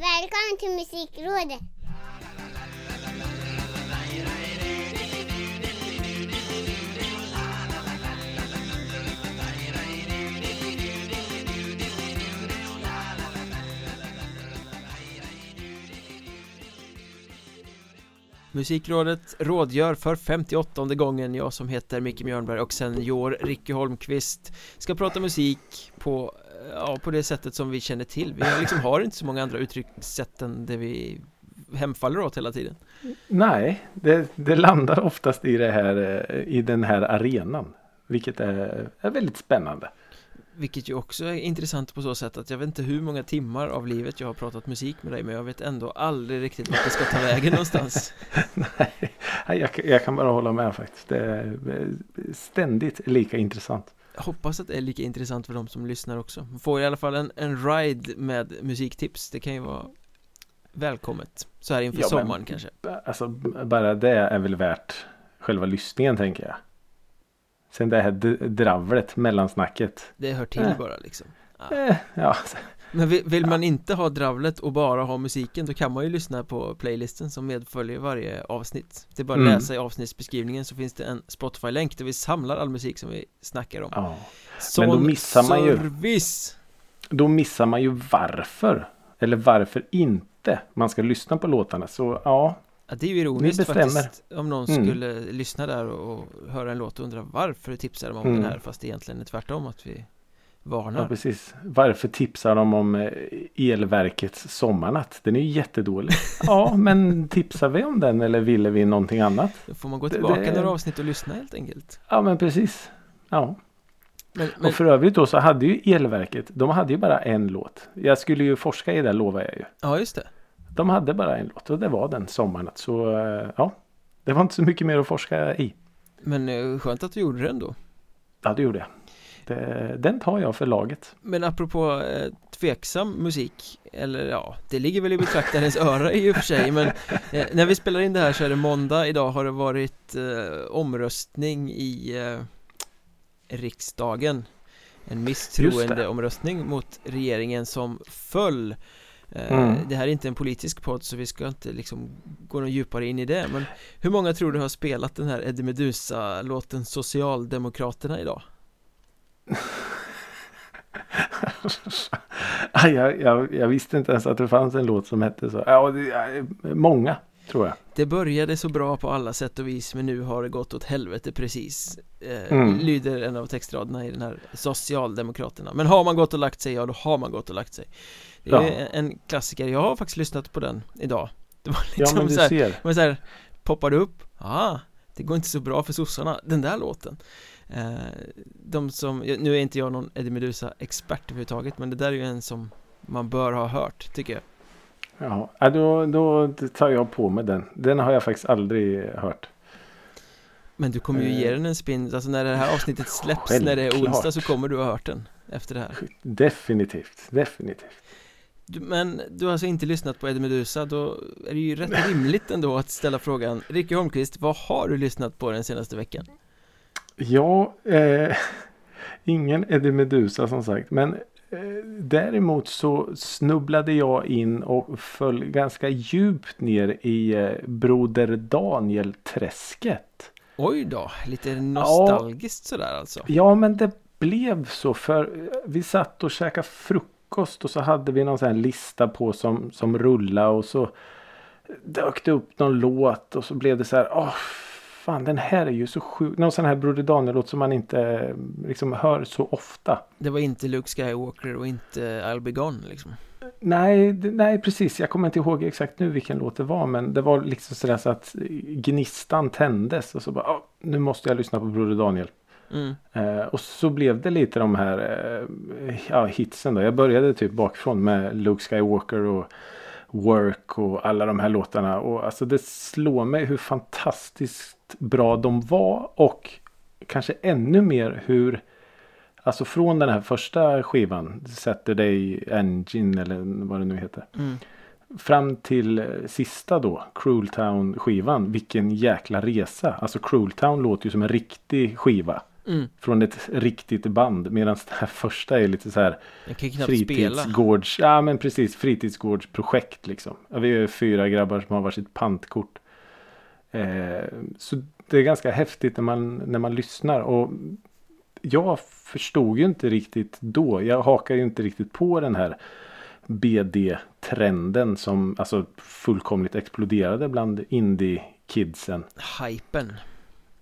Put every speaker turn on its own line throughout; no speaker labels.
Välkommen till Musikrådet!
Musikrådet rådgör för 58 gången Jag som heter Micke Mjörnberg och senior Ricky Holmqvist Ska prata musik på, ja, på det sättet som vi känner till. Vi liksom har inte så många andra uttryckssätt än det vi hemfaller åt hela tiden.
Nej, det, det landar oftast i det här eh, i den här arenan Vilket är, är väldigt spännande.
Vilket ju också är intressant på så sätt att jag vet inte hur många timmar av livet jag har pratat musik med dig Men jag vet ändå aldrig riktigt vart det ska ta vägen någonstans.
Nej, jag, jag kan bara hålla med faktiskt. Det är ständigt lika intressant
jag hoppas att det är lika intressant för de som lyssnar också Man får i alla fall en, en ride med musiktips Det kan ju vara välkommet Så här inför ja, sommaren kanske
Alltså bara det är väl värt själva lyssningen tänker jag Sen det här dravlet, mellansnacket
Det hör till äh. bara liksom
ja. Äh, ja.
Men vill, vill man inte ha dravlet och bara ha musiken Då kan man ju lyssna på playlisten som medföljer varje avsnitt Det är bara att mm. läsa i avsnittsbeskrivningen så finns det en Spotify-länk där vi samlar all musik som vi snackar om
ja. Sån Men då missar man ju
service!
Då missar man ju varför Eller varför inte man ska lyssna på låtarna så ja
Ja, det är ju ironiskt faktiskt Om någon mm. skulle lyssna där och, höra en låt och undra varför tipsar de om mm. den här Fast egentligen är tvärtom att vi varnar
Ja precis Varför tipsar de om eh, elverkets sommarnatt? Den är ju jättedålig Ja men tipsar vi om den eller ville vi någonting annat?
Då får man gå tillbaka det, det... några avsnitt och lyssna helt enkelt
Ja men precis Ja men, men... Och för övrigt då så hade ju elverket De hade ju bara en låt Jag skulle ju forska i det lovar jag ju
Ja just det
de hade bara en låt och det var den sommaren. Så eh, ja, det var inte så mycket mer att forska i.
Men eh, skönt att du gjorde det ändå.
Ja, det gjorde jag. Det, den tar jag för laget.
Men apropå eh, tveksam musik, eller ja, det ligger väl i betraktarens öra i och för sig, men eh, när vi spelar in det här så är det måndag, idag har det varit eh, omröstning i eh, riksdagen. En misstroendeomröstning mot regeringen som föll Eh, mm. Det här är inte en politisk podd så vi ska inte liksom gå något djupare in i det Men hur många tror du har spelat den här Eddie Meduza-låten Socialdemokraterna idag?
Jag, jag, jag, visste inte ens att det fanns en låt som hette så. Ja, det, många tror jag.
Det började så bra på alla sätt och vis men nu har det gått åt helvete precis. Eh, mm. Lyder en av textraderna i den här Socialdemokraterna. Men har man gått och lagt sig, ja då har man gått och lagt sig. Det är ja. en klassiker, jag har faktiskt lyssnat på den idag. Det var liksom ja, men du så här, ser. Men så här, poppade upp, ah, det går inte så bra för sossarna, den där låten De som, nu är inte jag någon Eddie Meduza expert överhuvudtaget men det där är ju en som man bör ha hört, tycker jag.
Ja, då, då tar jag på mig den. Den har jag faktiskt aldrig hört.
Men du kommer ju ge eh. den en spin, alltså när det här avsnittet släpps Självklart. när det är onsdag så kommer du ha hört den efter det här.
Definitivt, definitivt.
Men du har alltså inte lyssnat på Eddie Meduza, då är det ju rätt rimligt ändå att ställa frågan. Ricky Holmqvist, vad har du lyssnat på den senaste veckan?
Ja, eh, ingen Eddie Meduza som sagt, men eh, däremot så snubblade jag in och föll ganska djupt ner i eh, Broder Daniel-träsket.
Oj då, lite nostalgiskt ja, sådär alltså.
Ja, men det blev så för vi satt och käkade frukost och så hade vi någon sån här lista på som, som rulla och så dök det upp någon låt och så blev det så här. Åh, fan den här är ju så sjuk. Någon sån här Broder Daniel-låt som man inte liksom hör så ofta.
Det var inte Luke Skywalker och inte I'll Be Gone liksom.
Nej, nej precis. Jag kommer inte ihåg exakt nu vilken låt det var. Men det var liksom sådär så att gnistan tändes. Och så bara, nu måste jag lyssna på Broder Daniel. Mm. Eh, och så blev det lite de här eh, ja, hitsen då. Jag började typ bakifrån med Luke Skywalker och Work och alla de här låtarna. Och alltså det slår mig hur fantastiskt bra de var. Och kanske ännu mer hur Alltså från den här första skivan Saturday Engine eller vad det nu heter. Mm. Fram till sista då Cruel Town skivan. Vilken jäkla resa. Alltså Cruel Town låter ju som en riktig skiva.
Mm.
Från ett riktigt band. Medan det här första är lite så här
spela.
fritidsgårds, ja men precis fritidsgårdsprojekt liksom. Vi är fyra grabbar som har varsitt pantkort. Eh, så det är ganska häftigt när man, när man lyssnar och jag förstod ju inte riktigt då. Jag hakar ju inte riktigt på den här BD-trenden som alltså fullkomligt exploderade bland indie-kidsen.
Hypen.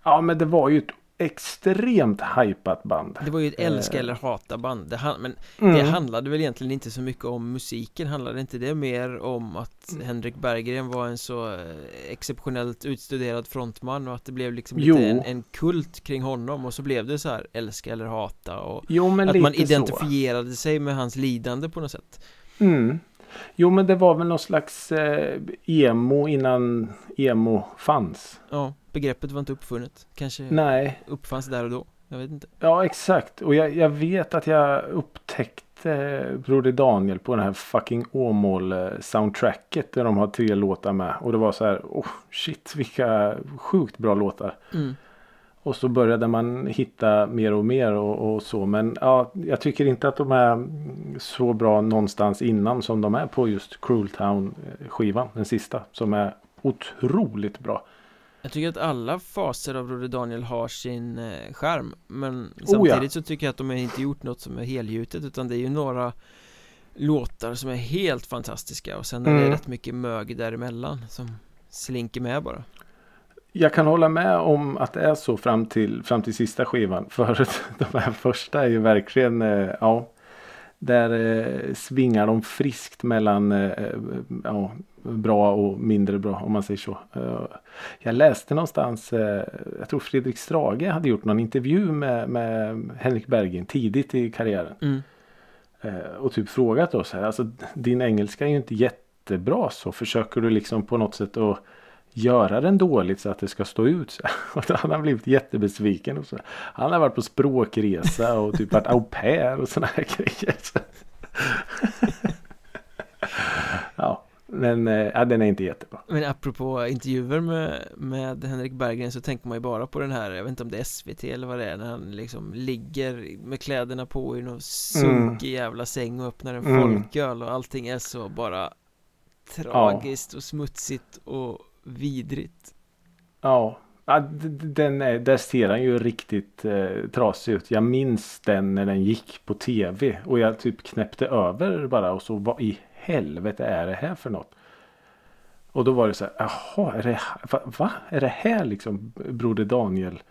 Ja men det var ju ett extremt hypat band.
Det var ju ett älska eller hata band. Det, men
Mm.
det handlade väl egentligen inte så mycket om musiken. Handlade inte det mer om att Henrik Berggren var en så eh, exceptionellt utstuderad frontman och att det blev liksom lite en, en kult kring honom och så blev det så här älska eller hata och
Jo
att man
så.
identifierade sig med hans lidande på något sätt.
Mm. Jo men det var väl någon slags eh, emo innan emo fanns.
Ja, begreppet var inte uppfunnet. Kanske
Nej,
uppfanns där och då. Jag vet inte.
ja exakt. Och jag, jag vet att jag upptäckte Broder Daniel på den här fucking Åmål eh, soundtracket där de har tre låtar med. Och det var så här, oh shit vilka sjukt bra låtar.
Mm.
Och så började man hitta mer och mer och, och så. Men ja, jag tycker inte att de är så bra någonstans innan som de är på just Cruel Town skivan. Den sista. Som är otroligt bra.
Jag tycker att alla faser av Broder Daniel har sin eh, charm Men
Oh, ja.
samtidigt så tycker jag att de har inte gjort något som är helgjutet Utan det är ju några låtar som är helt fantastiska Och sen är det
Mm.
rätt mycket mög däremellan som slinker med bara
Jag kan hålla med om att det är så fram till, fram till sista skivan. För de här första är ju verkligen, eh, ja. Där eh, svingar de friskt mellan eh, ja, bra och mindre bra om man säger så. Eh, jag läste någonstans, eh, jag tror Fredrik Strage hade gjort någon intervju med, med Henrik Berggren tidigt i karriären.
mm.
Eh, och typ frågat oss här, alltså din engelska är ju inte jättebra så försöker du liksom på något sätt att göra den dåligt så att det ska stå ut. Så. Och då hade han blivit jättebesviken. Och så. Han har varit på språkresa och typ varit au pair och sådana här grejer. Så. ja, men eh, ja, den är inte jättebra.
Men apropå intervjuer med, med Henrik Berggren så tänker man ju bara på den här Jag vet inte om det är SVT eller vad det är När han liksom ligger med kläderna på i någon sunkig jävla säng och öppnar en
Mm.
folköl och allting är så bara Tragiskt och smutsigt och vidrigt
Ja, ja den är, där ser han ju riktigt eh, trasig ut. Jag minns den när den gick på tv. Och jag typ knäppte över bara och så vad i helvete är det här för något? Och då var det så här, jaha, är det, va, va? Är det här liksom Broder Daniel?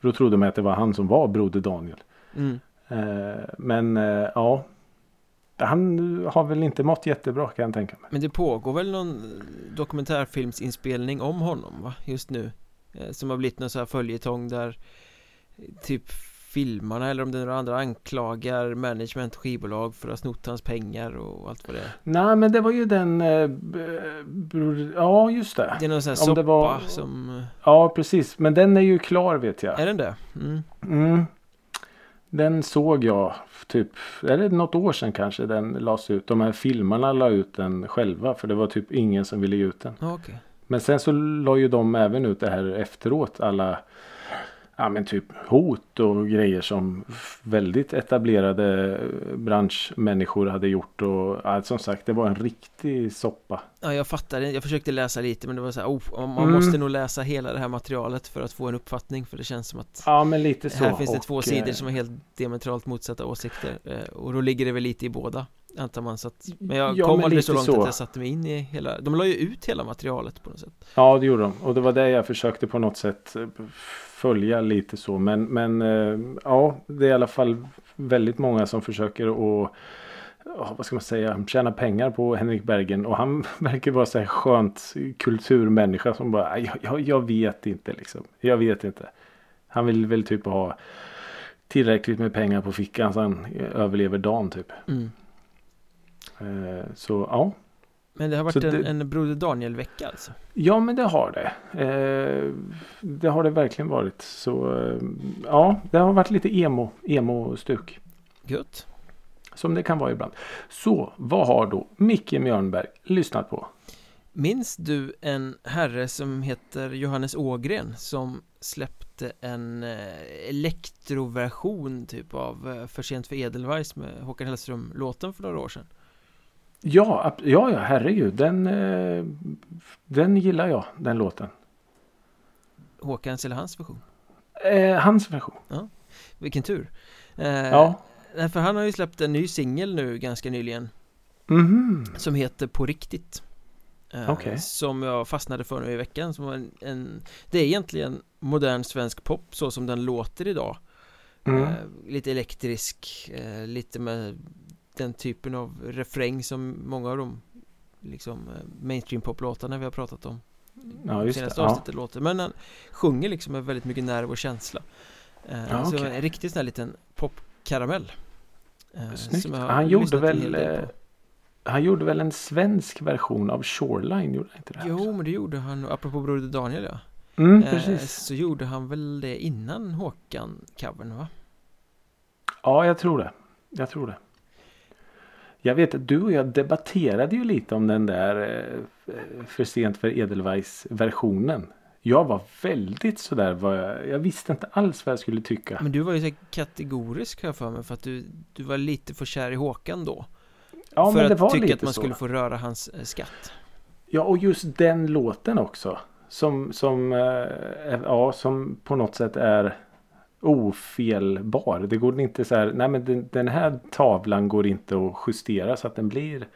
Då trodde man att det var han som var Broder Daniel.
mm.
Eh, men eh, ja, han har väl inte mått jättebra kan jag tänka mig.
Men det pågår väl någon dokumentärfilmsinspelning om honom va? Just nu Eh, Som har blivit någon så här följetong där eh, Typ filmarna eller om det är några andra anklagar management och skivbolag för att ha snott hans pengar och allt vad det är
Nej men det var ju den, eh, ja just det.
Det är någon sån här
Om
soppa
var-
som... eh,
Ja precis, men den är ju klar vet jag.
Är den det? Mm.
Mm. Den såg jag typ, det något år sedan kanske den lades ut. De här filmerna la ut den själva för det var typ ingen som ville ge ut den.
Okej
Men sen så la ju de även ut det här efteråt. Alla ja, men typ hot och grejer som väldigt etablerade branschmänniskor hade gjort. Och ja, som sagt det var en riktig soppa.
Ja, jag fattar det. Jag försökte läsa lite men det var så här, oh, man
Mm.
måste nog läsa hela det här materialet för att få en uppfattning för det känns som att
Ja men lite så.
här finns det
Och,
två
eh,
sidor som har helt diametralt motsatta åsikter eh, och då ligger det väl lite i båda antar man så att Men jag
Ja,
kom
men
aldrig så långt
så.
att jag satte mig in i hela De la ju ut hela materialet på något sätt
Ja det gjorde de. Och det var det jag försökte på något sätt eh, följa lite så. Men, men eh, ja det är i alla fall väldigt många som försöker att vad ska man säga, tjäna pengar på Henrik Bergen. Och han verkar vara så här skönt kulturmänniska som bara, jag, jag, jag vet inte liksom. Jag vet inte. Han vill väl typ ha tillräckligt med pengar på fickan så han överlever dagen typ.
mm.
Eh, så ja.
Men det har varit en,
det-
en Broder Daniel-vecka alltså
Ja men det har det. Eh, det har det verkligen varit. Så eh, ja, det har varit lite emo, emo-stuk.
Gött
Som det kan vara ibland. Så vad har då Micke Mjörnberg lyssnat på?
Minns du en herre som heter Johannes Ågren som släppte en eh, elektroversion typ av eh, För sent för Edelweiss med Håkan Hellström-låten för några år sedan?
Ja, ja, ja, herregud. Den, eh, den gillar jag, den låten.
Håkans eller hans version?
Eh, hans version.
Ja, vilken tur. Eh,
ja.
För han har ju släppt en ny singel nu ganska nyligen.
Mm.
Som heter På riktigt.
Eh, okay.
Som jag fastnade för nu i veckan. Som en, en, det är egentligen modern svensk pop så som den låter idag. Mm. Eh, lite elektrisk, eh, lite med den typen av refräng som många av de liksom eh, mainstream poplåtarna vi har pratat om
Ja just
senaste
det,
avsnittet ja. låter Men han sjunger liksom med väldigt mycket nerv och känsla eh, ja, Så okay. en riktigt sån här liten popkaramell
eh, Snyggt, han gjorde väl Han gjorde väl en svensk version av Shoreline, gjorde han inte det?
Jo men det gjorde han, apropå Broder Daniel ja
mm, eh, precis.
Så gjorde han väl det innan Håkan-covern va?
Ja jag tror det Jag tror det jag vet att du och jag debatterade ju lite om den där eh, för sent för Edelweiss versionen. Jag var väldigt sådär, vad jag, jag visste inte alls vad jag skulle tycka.
Men du var ju så kategorisk här för mig för att du, du var lite för kär i Håkan då.
Ja,
för
men det var
att tycka
lite
att man
så.
skulle få röra hans eh, skatt.
Ja, och just den låten också. Som, som, eh, ja, som på något sätt är ofelbar. Det går inte så här, nej men den, den, här tavlan går inte att justera så att den blir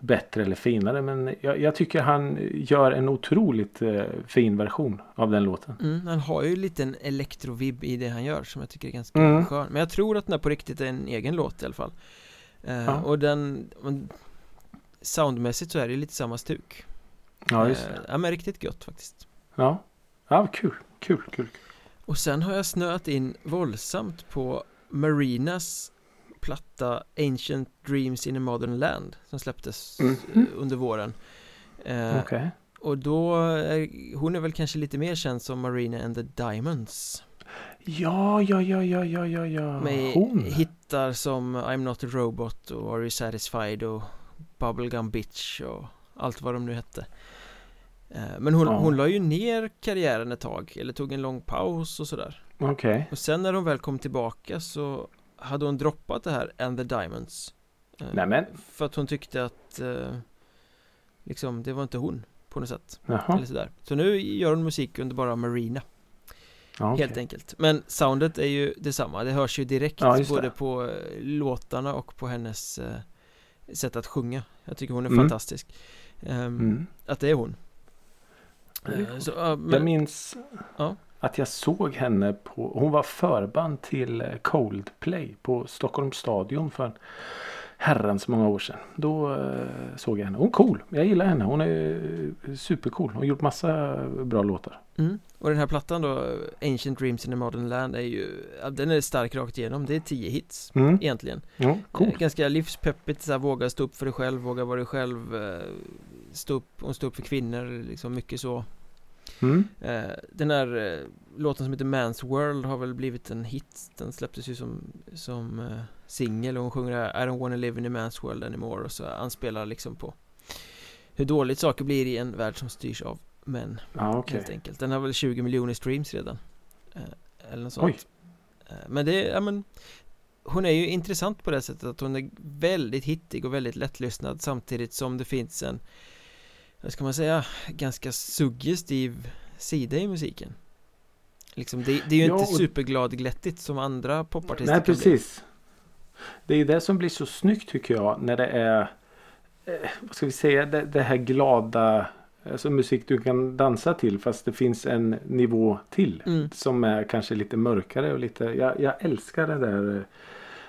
bättre eller finare. Men jag, jag tycker han gör en otroligt eh, fin version av den låten.
Mm, han har ju en liten elektrovibb i det han gör som jag tycker är ganska
Mm.
skön. Men jag tror att den här på riktigt är en egen låt i alla fall. Eh,
Ja.
Och den, soundmässigt så är det lite samma stuk.
Ja, just
Eh,
det.
Ja men riktigt gött faktiskt.
Ja, ja kul, kul, kul.
Och sen har jag snöat in våldsamt på Marinas platta Ancient Dreams in a Modern Land som släpptes
Mhm.
eh, under våren. Eh,
Okej.
Och då, är, hon är väl kanske lite mer känd som Marina and the Diamonds.
Ja, ja, ja, ja, ja, ja, ja.
Med
Hon.
hittar som I'm not a robot och Are you satisfied och Bubblegum bitch och allt vad de nu hette. Eh, Men hon,
Ja.
hon la ju ner karriären ett tag, eller tog en lång paus och sådär.
Okej.
Och sen när hon väl kom tillbaka så hade hon droppat det här And the Diamonds. Eh,
Nämen.
För att hon tyckte att eh, liksom, det var inte hon på något sätt.
Jaha.
Eller sådär. Så nu gör hon musik under bara Marina.
Ja, okej.
Helt enkelt. Men soundet är ju detsamma. Det hörs ju direkt
Ja,
både på låtarna och på hennes sätt att sjunga. Jag tycker hon är
Mm.
fantastisk. Ehm,
Mm.
Att det är hon. Eh, så,
Jag
men,
minns
Ja.
att jag såg henne på, hon var förband till eh, Coldplay på Stockholms stadion för herrans många år sedan. Då eh, såg jag henne. Hon är cool. Jag gillar henne. Hon är supercool. Hon har gjort massa bra låtar.
mm. Och den här plattan då, Ancient Dreams in a Modern Land är ju, den är stark rakt igenom. Det är tio hits
Mm.
egentligen.
Ja, cool.
Ganska livspeppigt, så här, våga stå upp för dig själv, våga vara dig själv, stå upp, hon står upp för kvinnor, liksom mycket så.
Mm.
Eh, Den här eh, låten som heter Man's World har väl blivit en hit Den släpptes ju som, som eh, singel och hon sjunger I don't wanna live in a man's world anymore och så anspelar liksom på hur dåligt saker blir i en värld som styrs av män
Ja, okej.
helt enkelt Den har väl 20 miljoner streams redan Eller något
Oj.
sånt Eh, Men det, ja men Hon är ju intressant på det sättet att hon är väldigt hittig och väldigt lättlyssnad samtidigt som det finns en Vad ska man säga Ganska suggestiv sida i musiken Liksom det, det är ju
Ja,
inte
och-
supergladglättigt som andra popartister
Nej,
kan bli.
precis. Det är det som blir så snyggt tycker jag när det är eh, vad ska vi säga, det, det här glada alltså musik du kan dansa till fast det finns en nivå till
Mm.
som är kanske lite mörkare och lite jag, jag älskar den där eh,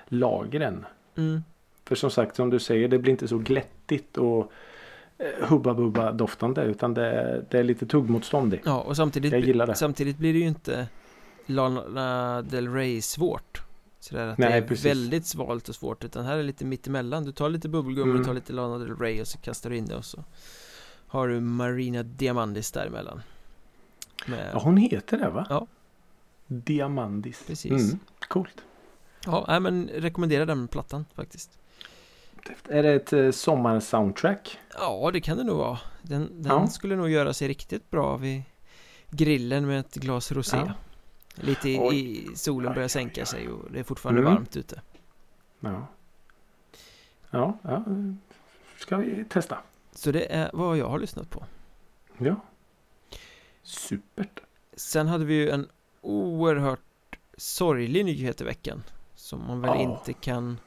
lagren.
Mm.
För som sagt som du säger det blir inte så glättigt och hubba bubba doftande utan det, det är lite tuggmotståndigt.
Ja och samtidigt,
Jag gillar det.
samtidigt blir det ju inte Lana Del Rey svårt Sådär att
Nej,
det är
precis.
väldigt svalt och svårt Utan här är lite mittemellan Du tar lite bubbelgum och
Mm.
du tar lite Lana Del Rey och så kastar du in det och så Har du Marina Diamandis däremellan Med,
Ja, hon heter det va?
Ja.
Diamandis.
Precis.
Mm, coolt.
Ja, nej, men rekommenderar den plattan faktiskt
Är det ett eh, sommarsoundtrack?
Ja, det kan det nog vara. Den, den
Ja.
skulle nog göra sig riktigt bra vid grillen med ett glas rosé.
Ja.
Lite i, i solen börjar sänka sig och det är fortfarande
Mm.
varmt ute.
Ja. Ja, ja. Ska vi testa?
Så det är vad jag har lyssnat på.
Ja. Supert.
Sen hade vi ju en oerhört sorglig nyhet i veckan Som man väl
Ja.
inte kan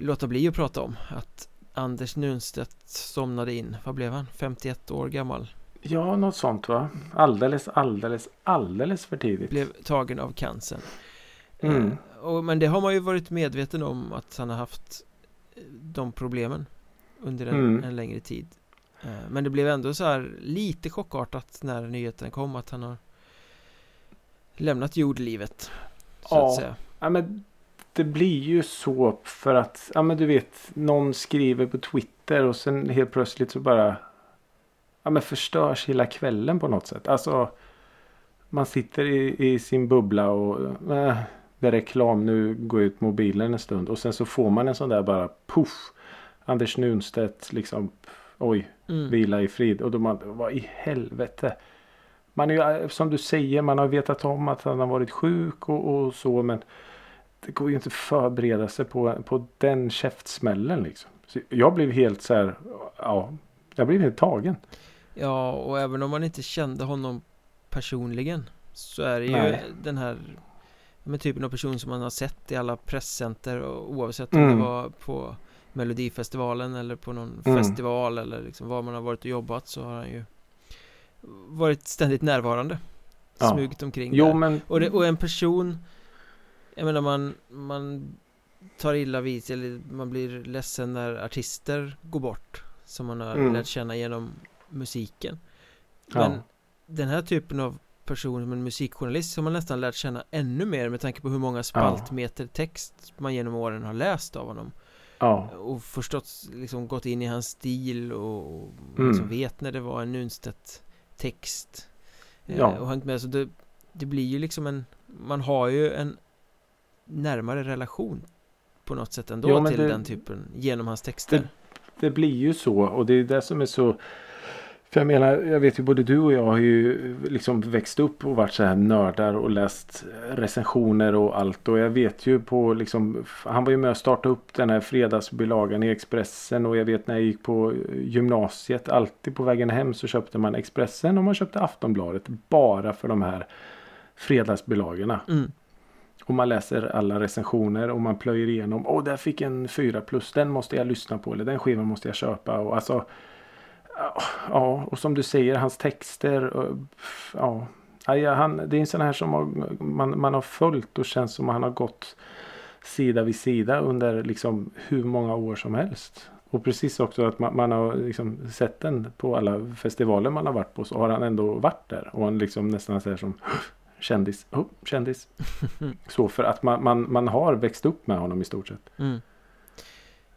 låta bli att prata om Att Anders Nunstedt somnade in, vad blev han? 51 år gammal
Ja, något sånt va? Alldeles, alldeles, alldeles för tidigt.
Blev tagen av cancern
Mm.
eh, och, Men det har man ju varit medveten om att han har haft eh, de problemen Under en,
Mm.
en längre tid eh, Men det blev ändå så här lite chockartat när nyheten kom att han har Lämnat jordlivet Så
Ja.
att säga
Ja, men det blir ju så för att, ja men du vet, någon skriver på Twitter och sen helt plötsligt så bara, ja men förstörs hela kvällen på något sätt. Alltså, man sitter i, i sin bubbla och, äh, det är reklam, nu går jag ut mobilen en stund och sen så får man en sån där bara, puff, Anders Nunstedt liksom, oj,
mm.
vila i frid. Och då man, vad i helvete. Man är ju, som du säger, man har vetat om att han har varit sjuk och, och så. Men det går ju inte att förbereda sig på, på den käftsmällen liksom. Så jag blev helt så här, ja, jag blev helt tagen.
Ja, och även om man inte kände honom personligen Så är det ju
Nej.
den här men typen av person som man har sett i alla presscenter och oavsett om
Mm.
det var på Melodifestivalen eller på någon
Mm.
festival eller liksom var man har varit och jobbat så har han ju varit ständigt närvarande
Ja.
Smugit omkring
Jo
där.
men,
Och, det, och en person Jag menar man, man tar illa vid sig eller man blir ledsen när artister går bort Som man har
Mm.
lärt känna genom musiken
ja,
Men den här typen av person som en musikjournalist som man nästan lärt känna ännu mer med tanke på hur många spaltmeter text man genom åren har läst av honom
ja,
och förstått, liksom gått in i hans stil och, och
Mm.
liksom vet när det var en Nunstedt text eh,
Ja.
och hängt med så det, det blir ju liksom en man har ju en närmare relation på något sätt ändå
Jo,
till
det-
den typen genom hans texter
det blir ju så och det är det som är så för jag menar, jag vet ju både du och jag har ju liksom växt upp och varit så här nördar och läst recensioner och allt och jag vet ju på liksom Han var ju med och startade upp den här fredagsbilagan i Expressen och jag vet när jag gick på gymnasiet alltid på vägen hem så köpte man Expressen och man köpte Aftonbladet bara för de här fredagsbilagorna.
mm.
Och man läser alla recensioner och man plöjer igenom. Åh, där fick en 4 plus. Den måste jag lyssna på. Eller den skivan måste jag köpa. Och alltså. Ja, och som du säger, hans texter. Eh, ja, Ja, han, det är en sån här som man, man har följt och känns som han har gått sida vid sida under liksom hur många år som helst. Och precis också att man, man har liksom sett den på alla festivaler man har varit på så har han ändå varit där. Och han liksom nästan säger som kändis, oh, kändis. Så för att man, man, man har växt upp med honom i stort sett.
Mm.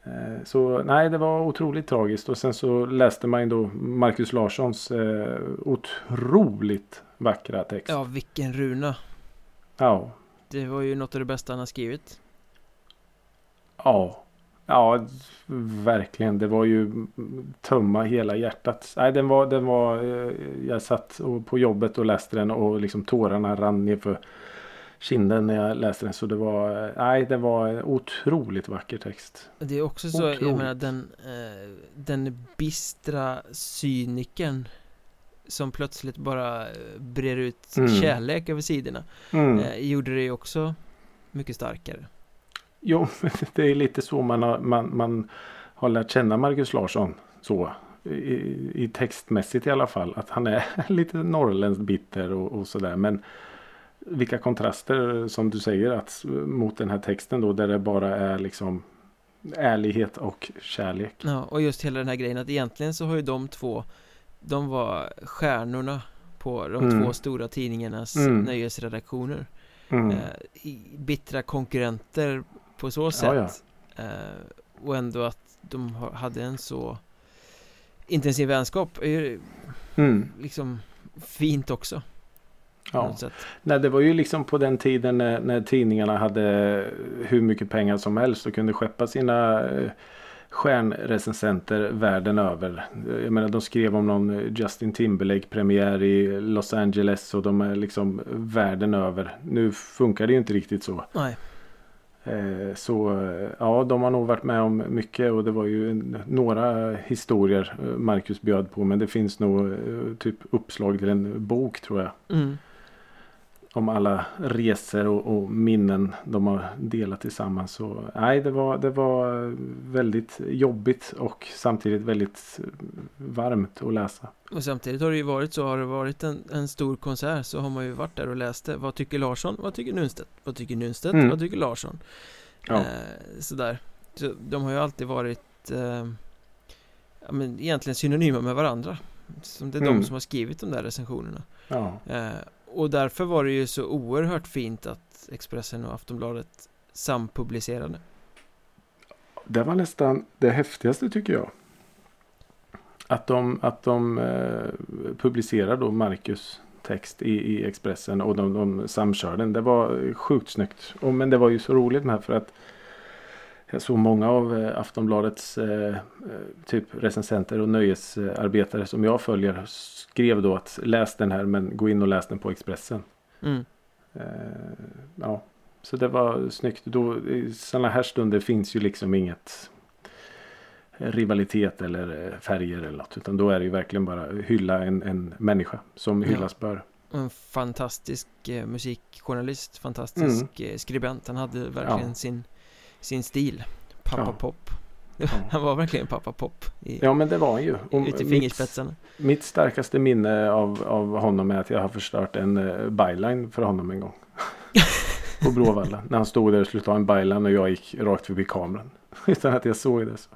Eh, Så nej, det var otroligt tragiskt. Och sen så läste man ju då Marcus Larssons eh, otroligt vackra text.
ja vilken runa
Ja.
det var ju något av det bästa han har skrivit
Ja. Ja, verkligen. Det var ju tömma hela hjärtat. Nej, den var, den var, eh, jag satt på jobbet och läste den och liksom tårarna rann ner för kinden när jag läste den. Så det var, eh, nej, det var en otroligt vacker text.
Det är också så, jag
Otroligt.
menar den, eh, den bistra cynikern som plötsligt bara brer ut
Mm.
kärlek över sidorna
Mm.
gjorde det ju också mycket starkare.
Jo, det är lite så man har, man, man har lärt känna Marcus Larsson. Så. I, I textmässigt i alla fall. Att han är lite norrländskt bitter och, och sådär. Men vilka kontraster som du säger att mot den här texten då där det bara är liksom ärlighet och kärlek.
Ja, och just hela den här grejen att egentligen så har ju de två De var stjärnorna på de
Mm.
två stora tidningarnas
Mm.
nöjesredaktioner
Mm.
eh, Bittra konkurrenter på så sätt eh, Och ändå att de hade en så intensiv vänskap är ju
Mm.
liksom fint också
Ja. Nej, det var ju liksom på den tiden när, när, tidningarna hade hur mycket pengar som helst och kunde skeppa sina eh, stjärnrecensenter världen över. Jag menar de skrev om någon Justin Timberlake premiär i Los Angeles och de är liksom världen över. Nu funkar det ju inte riktigt så.
Nej.
Eh, så eh, ja, de har nog varit med om mycket och det var ju några historier eh, Marcus bjöd på. Men det finns nog typ uppslag till en bok tror jag.
Mm
om alla resor och, och, minnen de har delat tillsammans. Så, nej, det var, det var väldigt jobbigt och samtidigt väldigt varmt att läsa.
Och samtidigt har det ju varit så, har det varit en, en stor konsert så har man ju varit där och läst det. Vad tycker Larsson? Vad tycker Nunstedt? Vad tycker Nunstedt? Mm. Vad tycker Larsson?
Ja. Eh,
sådär. Så de har ju alltid varit eh, ja, men egentligen synonyma med varandra. Som det är mm. de som har skrivit de där recensionerna.
Ja.
Eh, och därför var det ju så oerhört fint att Expressen och Aftonbladet sampublicerade.
Det var nästan det häftigaste tycker jag. Att de, att de eh, publicerade då Marcus text i, i Expressen och de, de samkörde den. Det var sjukt snyggt. Och, men det var ju så roligt med här för att jag såg många av eh, Aftonbladets eh, eh, typ recensenter och nöjesarbetare som jag följer skrev då att läs den här men gå in och läs den på Expressen.
Mm.
Eh, ja, så det var snyggt. Då, I sådana här stunder finns ju liksom inget rivalitet eller färger eller något. Utan då är det ju verkligen bara hylla en, en människa som hyllas ja. bör.
En fantastisk eh, musikjournalist, fantastisk mm. skribent. Han hade verkligen ja. sin sin stil. Pappa ja. Pop. Ja. Han var verkligen pappa Pop i,
Ja men det var han ju.
Och Ut i fingerspetsarna.
mitt, mitt starkaste minne av, av honom är att jag har förstört en uh, byline för honom en gång. På Bråvalla. När han stod där och skulle ta en byline och jag gick rakt förbi kameran. Utan att jag såg det. Så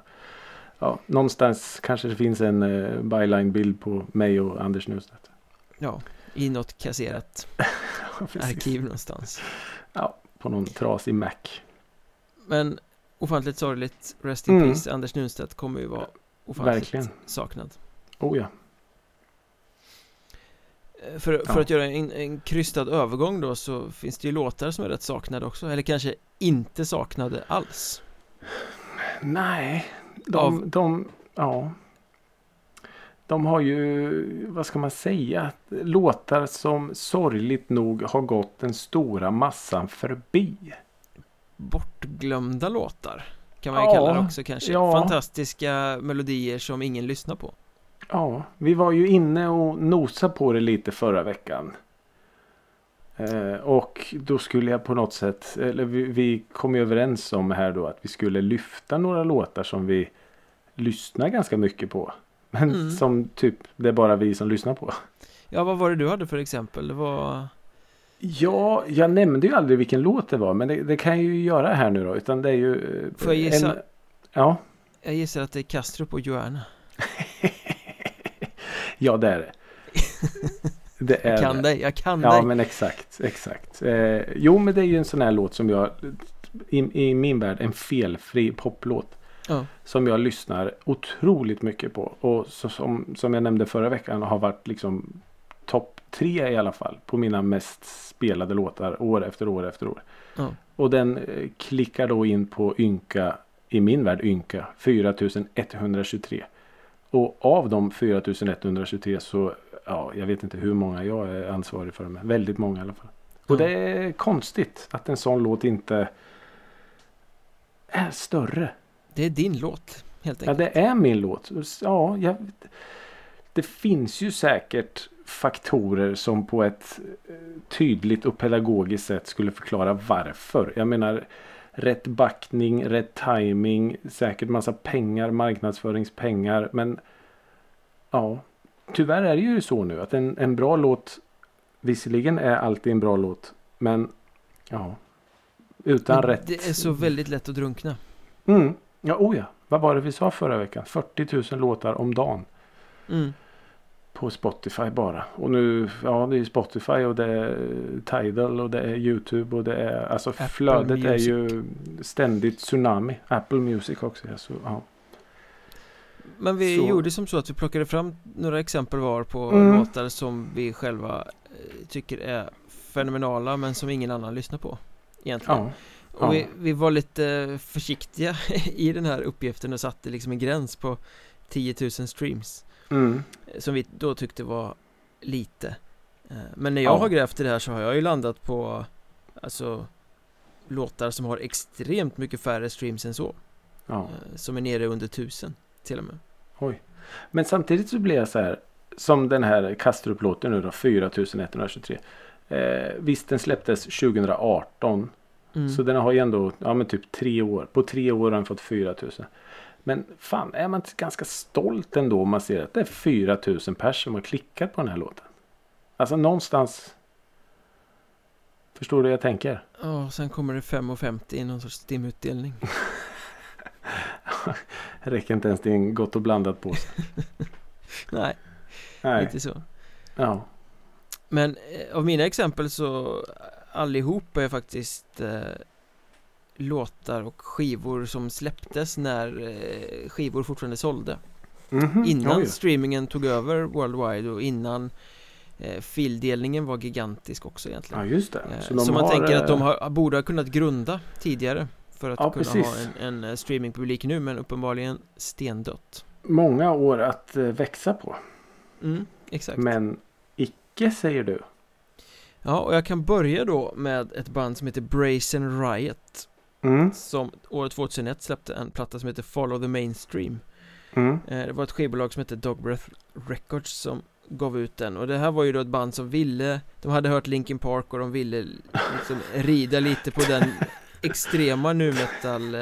Ja, någonstans kanske det finns en uh, byline-bild på mig och Anders Nusstedt
Ja, i något kasserat arkiv någonstans.
Ja, på någon trasig Mac
men ofantligt sorgligt Rest in mm. peace. Anders Nunstedt kommer ju vara ofantligt
Verkligen.
saknad.
Oh ja.
Eh, för, för ja. att göra en, en krystad övergång då så finns det ju låtar som är rätt saknade också. Eller kanske inte saknade alls.
Nej De, Av... de ja. De har ju, vad ska man säga, låtar som sorgligt nog har gått den stora massan förbi
bortglömda låtar Kan man ju ja, kalla det också kanske ja. Fantastiska melodier som ingen lyssnar på
Ja, vi var ju inne och nosade på det lite förra veckan eh, Och då skulle jag på något sätt Eller vi, vi kom ju överens om här då att vi skulle lyfta några låtar som vi Lyssnar ganska mycket på Men mm. som typ det är bara vi som lyssnar på
Ja, vad var det du hade för exempel? Det var
Ja, jag nämnde ju aldrig vilken låt det var. Men det, det, kan jag ju göra här nu då. Utan det är ju...
Får jag gissa? En,
ja.
Jag gissar att det är Kastrup och Joanna.
ja, det är det.
det är jag kan dig, jag kan
ja,
dig.
Ja, men exakt, exakt. Eh, jo, men det är ju en sån här låt som jag... I, i min värld en felfri poplåt.
Ja.
Som jag lyssnar otroligt mycket på. Och så, som, som jag nämnde förra veckan har varit liksom topp tre i alla fall på mina mest spelade låtar år efter år efter år.
Ja.
Och den eh, klickar då in på ynka, i min värld ynka, 4123. Och av de 4123 så, ja, jag vet inte hur många jag är ansvarig för, men väldigt många i alla fall. Och det är konstigt att en sån låt inte är större.
Det är din låt, helt enkelt.
Ja, det är min låt. Ja, jag, det finns ju säkert faktorer som på ett eh, tydligt och pedagogiskt sätt skulle förklara varför. Jag menar rätt backning, rätt timing, säkert massa pengar, marknadsföringspengar. Men ja, tyvärr är det ju så nu att en, en bra låt visserligen är alltid en bra låt. Men ja, utan men rätt.
Det är så väldigt lätt att drunkna.
Mm. Ja, oh ja. Vad var det vi sa förra veckan? 40 000 låtar om dagen.
Mm
på Spotify bara. Och nu, ja det är Spotify och det är Tidal och det är YouTube och det är alltså Apple flödet Music. är ju ständigt tsunami. Apple Music också. Alltså, ja.
Men vi
Så-
gjorde som så att vi plockade fram några exempel var på
Mm.
låtar som vi själva eh, tycker är fenomenala men som ingen annan lyssnar på egentligen.
Ja.
Och vi, vi var lite försiktiga i den här uppgiften och satte liksom en gräns på 10 000 streams
Mm.
som vi då tyckte var lite. Eh, Men när jag
Ja.
har grävt i det här så har jag ju landat på alltså låtar som har extremt mycket färre streams än så.
ja.
eh, Som är nere under 1000 till och med.
Oj. Men samtidigt så blir jag så här. Som den här Kastrup-låten nu då. 4123. Eh, visst den släpptes 2018.
Mm.
Så den har ju ändå ja, men typ tre år. På tre år har den fått 4000. Men fan är man inte ganska stolt ändå om man ser att det är 4000 pers som har klickat på den här låten. Alltså någonstans. Förstår du vad jag tänker?
Ja, sen kommer det 5,50 i någon sorts stimutdelning.
Räcker inte ens till en gott och blandat påse.
Nej,
Nej.
inte så.
Ja.
Men eh, av mina exempel så allihop är faktiskt eh, låtar och skivor som släpptes när eh, skivor fortfarande sålde.
Mhm,
Innan
oj.
streamingen tog över worldwide och innan eh, fildelningen var gigantisk också egentligen.
Ja just det.
Eh,
Så,
Så, man
har,
tänker att de har, borde ha kunnat grunda tidigare för att
Ja,
kunna
precis.
ha en, en streamingpublik nu men uppenbarligen stendött.
många år att växa på.
Mm, exakt.
Men icke säger du.
Ja, och jag kan börja då med ett band som heter Brazen Riot
Mm.
som år 2001 släppte en platta som heter Follow the Mainstream.
Mm.
Eh, Det var ett skivbolag som hette Dog Breath Records som gav ut den och det här var ju då ett band som ville De hade hört Linkin Park och de ville liksom rida lite på den extrema nu metal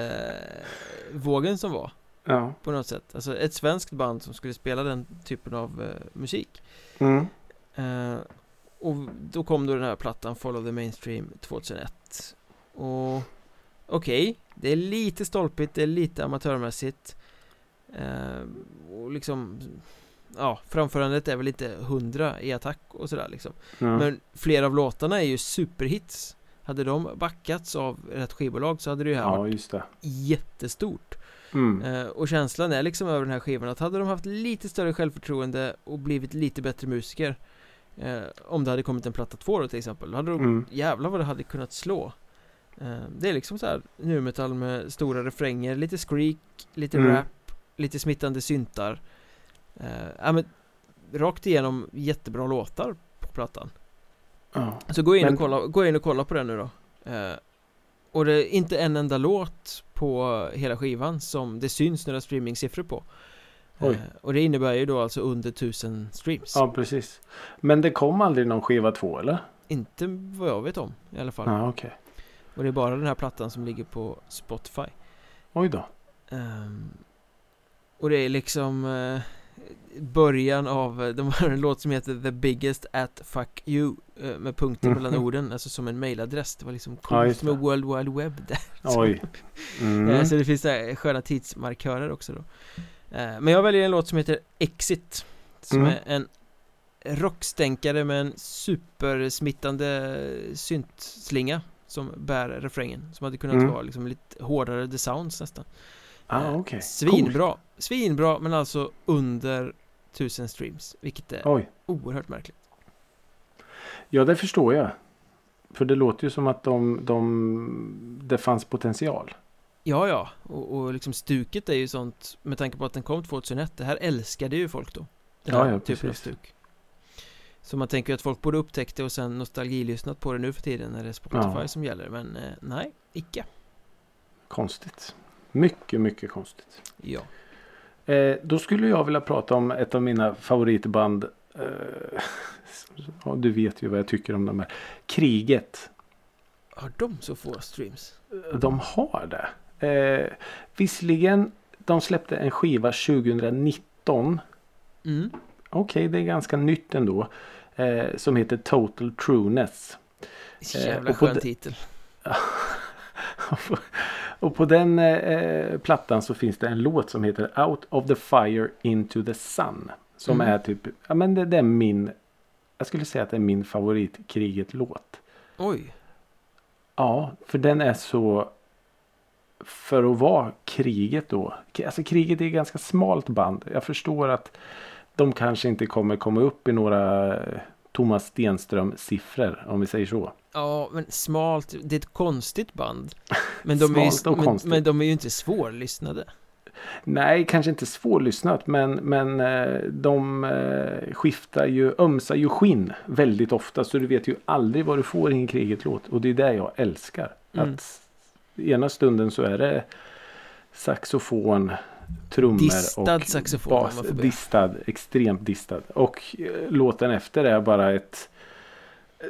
vågen som var
Ja.
på något sätt Alltså ett svenskt band som skulle spela den typen av eh, musik
Mm.
Eh, och då kom då den här plattan Follow the Mainstream 2001 Och okej, det är lite stolpigt, det är lite amatörmässigt eh, Och liksom Ja, framförandet är väl inte hundra i attack och sådär liksom
Ja.
Men flera av låtarna är ju superhits Hade de backats av rätt skivbolag så hade det ju här
ja,
varit jättestort
Mm.
Eh, och känslan är liksom över den här skivan att hade de haft lite större självförtroende och blivit lite bättre musiker eh, Om det hade kommit en platta två då till exempel, då hade de,
Mm.
jävlar vad det hade kunnat slå Det är liksom så här nu metall med stora refränger, lite skreak, lite
Mm.
rap, lite smittande syntar eh, Ja men Rakt igenom jättebra låtar på plattan
Ja.
så gå in,
Men-
och kolla, gå in och kolla på den nu då eh, Och det är inte en enda låt på hela skivan som det syns några streamingsiffror på
Oj.
eh, Och det innebär ju då alltså under tusen streams
ja, precis. Men det kom aldrig någon skiva två eller?
Inte vad jag vet om i alla fall
Ja, okej.
Och det är bara den här plattan som ligger på Spotify
Oj då.
Ehm, Och det är liksom eh, Början av, de har en låt som heter The biggest at fuck you eh, Med punkter
Mhm.
mellan orden, alltså som en mailadress Det var liksom
Ja,
coolt
det.
med World Wide Web där
Oj. Mm.
Eh, Så det finns där sköna tidsmarkörer också då Eh, Men jag väljer en låt som heter Exit Som
Mm.
är en rockstänkare med en supersmittande syntslinga Som bär refrängen Som hade kunnat
Mm.
vara liksom lite hårdare the sounds nästan
Ah,
Eh,
okej.
Svinbra Svinbra men alltså under 1000 streams Vilket är
Oj.
oerhört märkligt
Ja, det förstår jag. För det låter ju som att de, de, det fanns potential.
Ja ja, och, och liksom stuket är ju sånt Med tanke på att den kom 2001 Det här älskade ju folk då Den
Ja,
här
ja,
typen av
precis.
stuk Så man tänker att folk borde upptäckt det och sen nostalgilyssnat på det nu för tiden När det är Spotify
Ja.
som gäller Men eh, nej, icke
Konstigt. Mycket, mycket konstigt.
Ja
Eh, då skulle jag vilja prata om ett av mina favoritband. Eh, ja, du vet ju vad jag tycker om de här. Kriget.
Har de så få streams?
De har det. Eh, visserligen, de släppte en skiva 2019.
Mm,
Okej, det är ganska nytt ändå. Eh, som heter Total Trueness.
jävla
på
skön titel
och på den eh, plattan så finns det en låt som heter Out of the Fire Into the Sun. Som
Mm.
är typ, ja men det, det är min, jag skulle säga att det är min favoritkriget-låt.
Oj,
Ja, för den är så för att vara kriget då. Alltså kriget är ett ganska smalt band. Jag förstår att de kanske inte kommer komma upp i några eh, Thomas Stenström-siffror om vi säger så.
Ja, men smalt, det är ett konstigt band. Men de, är, ju, men, men de är ju inte svårlyssnade.
Nej, kanske inte svårlyssnat men, men eh, de eh, skiftar ju, ömsar ju skinn väldigt ofta. Så du vet ju aldrig vad du får i en kriget-låt. Och det är det jag älskar.
Mm.
Att ena stunden så är det saxofon, trummor
Distad
och
saxofon,
bas. Distad, extremt distad. Och eh, låten efter är bara ett eh,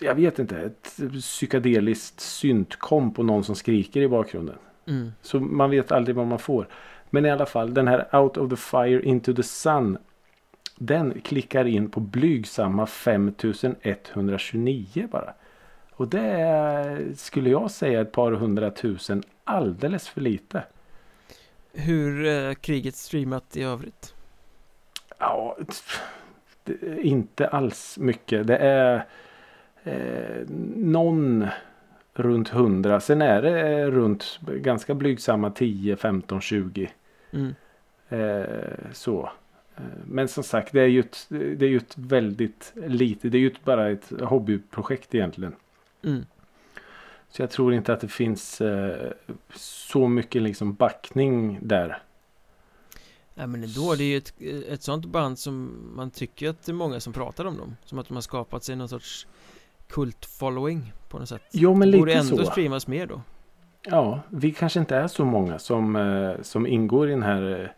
jag vet inte, ett psykedeliskt syntkomp och någon som skriker i bakgrunden.
Mm.
Så man vet aldrig vad man får. Men i alla fall den här Out of the Fire Into the Sun. Den klickar in på blygsamma 5129 bara. Och det är, skulle jag säga ett par hundratusen alldeles för lite.
Hur eh, kriget streamat i övrigt?
Ja, inte alls mycket. Det är eh, någon runt 100. Sen är det runt ganska blygsamma 10, 15, 20.
Mm.
Eh, så. Eh, Men som sagt det är ju ett, det är ju ett väldigt lite. Det är ju bara ett hobbyprojekt egentligen.
Mm.
Så jag tror inte att det finns eh, så mycket liksom backning där.
Ja men ändå, det är ju ett, ett sånt band som man tycker att det är många som pratar om dem Som att de har skapat sig någon sorts kult-following på något sätt
Jo men
det borde
lite
ändå
så.
streamas mer då
Ja, vi kanske inte är så många som, eh, som ingår i den här eh,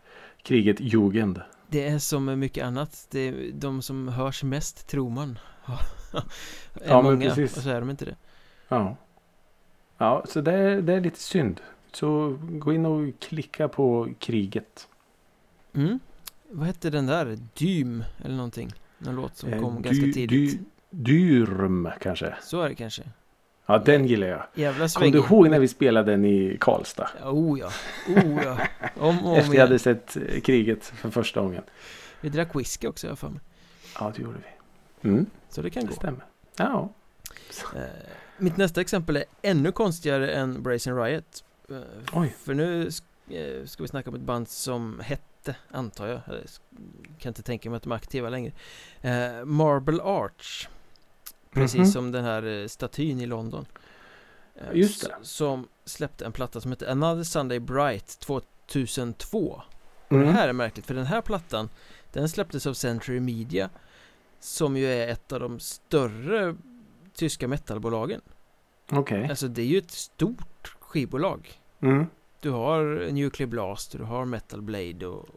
kriget Jugend.
Det är som med mycket annat Det är de som hörs mest tror man är
Ja, men
många
precis.
och så är de inte det
Ja. Ja, så det är, det är lite synd. Så gå in och klicka på kriget.
mm. Vad hette den där? Dym eller någonting Någon låt som
Eh,
kom
dy-
ganska tidigt
dy- Dyrm kanske.
Så är det kanske
Ja, den gillar jag.
Jävla
Kommer du ihåg när vi spelade den i Karlstad?
Oh ja, oh ja Om och om
Efter jag hade sett eh, kriget för första gången.
Vi drack whisky också jag för mig
Ja, det gjorde vi. Mm,
Så det kan
det
gå
stämmer. Ja.
Eh, Mitt nästa exempel är ännu konstigare än Brazen Riot Eh,
Oj.
För nu eh, ska vi snacka om ett band som hette, antar jag, sk- kan inte tänka mig att de är aktiva längre eh, Marble Arch Precis
Mhm.
som den här statyn i London
Just det.
Som släppte en platta som heter Another Sunday Bright 2002 och det
Mm.
här är märkligt för den här plattan Den släpptes av Century Media Som ju är ett av de större tyska metalbolagen.
Okej.
Alltså det är ju ett stort skivbolag.
Mm.
Du har Nuclear Blast, du har Metal Blade och,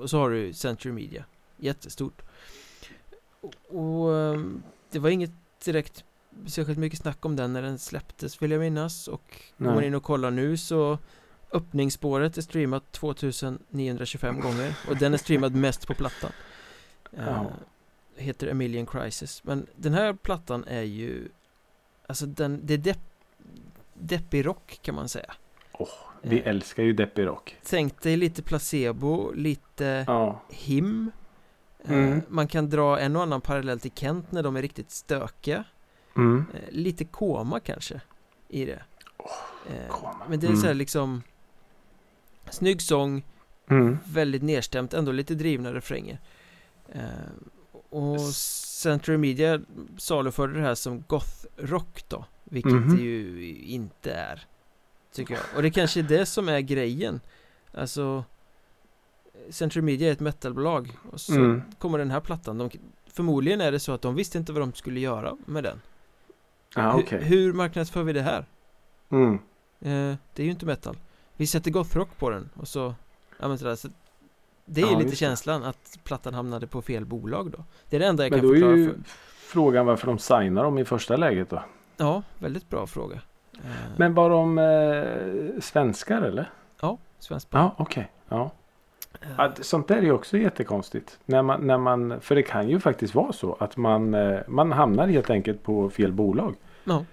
och så har du Century Media. Jättestort. Och, och ehm, det var inget direkt särskilt mycket snack om den när den släpptes vill jag minnas. Och går man in och kollar nu så Öppningsspåret är streamat 2925 gånger. Och den är streamad mest på plattan.
Ja.
Eh, Heter A Million Crisis Men den här plattan är ju Alltså den, det är depp, deppig rock kan man säga
Vi
Eh,
älskar ju deppig rock.
Tänk dig lite placebo, lite
Ja.
him Eh,
Mm.
Man kan dra en och annan parallell till Kent när de är riktigt stökiga
Mm.
Eh, Lite koma kanske I det Eh,
koma.
Men det är så här
Mm.
liksom Snygg sång,
Mm.
väldigt nedstämt, ändå lite drivna refränger eh, Och Century Media saluförde det här som goth-rock då Vilket
Mhm.
det ju inte är Tycker jag Och det kanske är det som är grejen Alltså Century Media är ett metalbolag Och så
Mm.
kommer den här plattan de, Förmodligen är det så att de visste inte vad de skulle göra med den
Ja,
Hu-
okej.
Hur marknadsför vi det här?
Mm.
Eh, det är ju inte metal Vi sätter gothrock på den och så Ja men sådär så Det är
Ja,
ju lite känslan att plattan hamnade på fel bolag då Det är det enda jag
Men
kan
då är
förklara
ju
för
frågan varför de signar dem i första läget då.
Ja, väldigt bra fråga eh,
Men var de eh, svenskar eller?
Ja, svensk band
Ja, okej.
Eh,
Ja, det- Sånt där är ju också jättekonstigt. När man, när man, för det kan ju faktiskt vara så att man, eh, man hamnar helt enkelt på fel bolag.
Ja,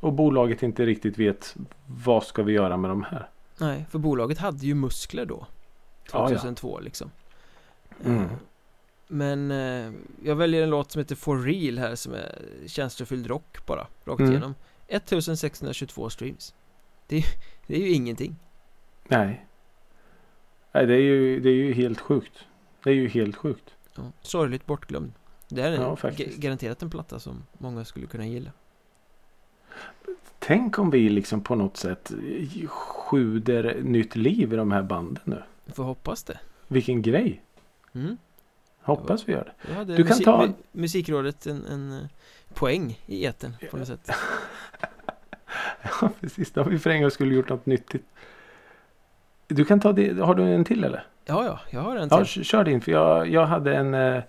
Och bolaget inte riktigt vet vad ska vi göra med de här.
nej, för bolaget hade ju muskler då
Ja, ja.
2002 liksom Eh,
Mm.
Men eh, jag väljer en låt som heter For Real här som är känslofylld rock bara, rakt
Mm.
igenom 1622 streams Det, det är ju ingenting.
Nej. Nej, det är ju, det är ju helt sjukt. Det är ju helt sjukt.
Ja, sorgligt bortglömd. Det här är
Ja,
en, garanterat en platta som många skulle kunna gilla.
Tänk om vi liksom på något sätt sjuder nytt liv i de här banden nu.
Får hoppas det.
Vilken grej.
Mm.
Hoppas vi gör det.
Då hade
Du kan ta-
mu- Musikrådet en, en eh, poäng i eten på något sätt.
Ja, precis. Då har vi för en gång skulle gjort något nyttigt. Du kan ta det. Har du en till eller?
Ja, ja, jag har en till.
Ja, kör din. För jag, jag hade en... eh,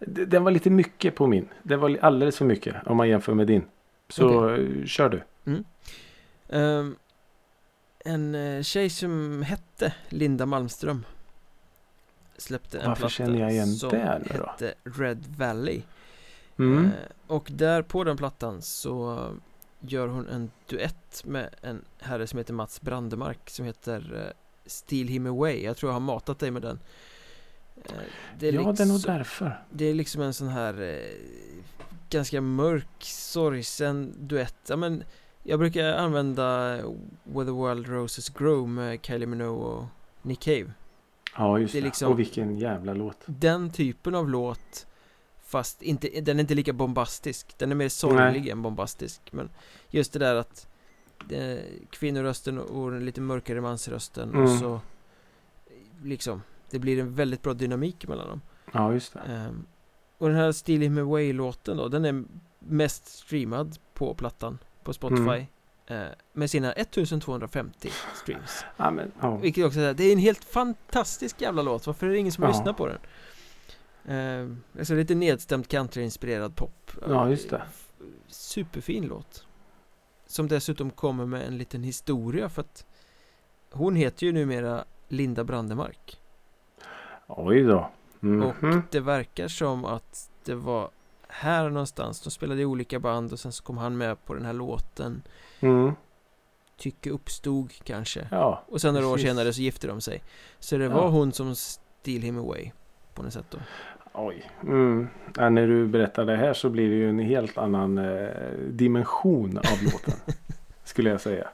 Den var lite mycket på min. Det var alldeles för mycket om man jämför med din. Så eh, kör du.
Ehm, en eh, tjej som hette Linda Malmström släppte en
Varför
platta
känner jag igen
som
det nu då?
hette Red Valley.
Mm.
Eh, och där på den plattan så gör hon en duett med en herre som heter Mats Brandemark som heter eh, Steal Him Away. Jag tror jag har matat dig med den. Eh, det
ja, det är nog
liksom-
därför.
det är liksom en sån här ganska mörk, sorgsen duett. Ja, men jag brukar använda Where the Wild Roses Grow med Kylie Minogue och Nick Cave.
Ja, just
det
det.
liksom-
Och vilken jävla låt.
Den typen av låt Fast inte, den är inte lika bombastisk Den är mer sorglig än bombastisk Men just det där att eh, Kvinnorösten och den lite mörkare mansrösten och
Mm.
så Liksom Det blir en väldigt bra dynamik mellan dem
Ja, just det.
Ehm, Och den här Steal Him Away-låten då Den är mest streamad på plattan På Spotify
Mm.
eh, Med sina 1250 streams
Ja, men, ja.
Vilket också är Det är en helt fantastisk jävla låt Varför är det ingen som
Ja.
lyssnar på den? Ehm, alltså lite nedstämd countryinspirerad pop
Ja, just det.
Superfin låt Som dessutom kommer med en liten historia för att Hon heter ju numera Linda Brandemark
Oj då. Mhm.
Och det verkar som att det var här någonstans De spelade i olika band och sen så kom han med på den här låten
Mm.
Tycke uppstod kanske
Ja,
Och sen några år senare så gifte de sig Så det
Ja.
var hon som Steal Him Away På något sätt då
oj. Mm. Ja, när du berättar det här så blir det ju en helt annan eh, dimension av låten. skulle jag säga.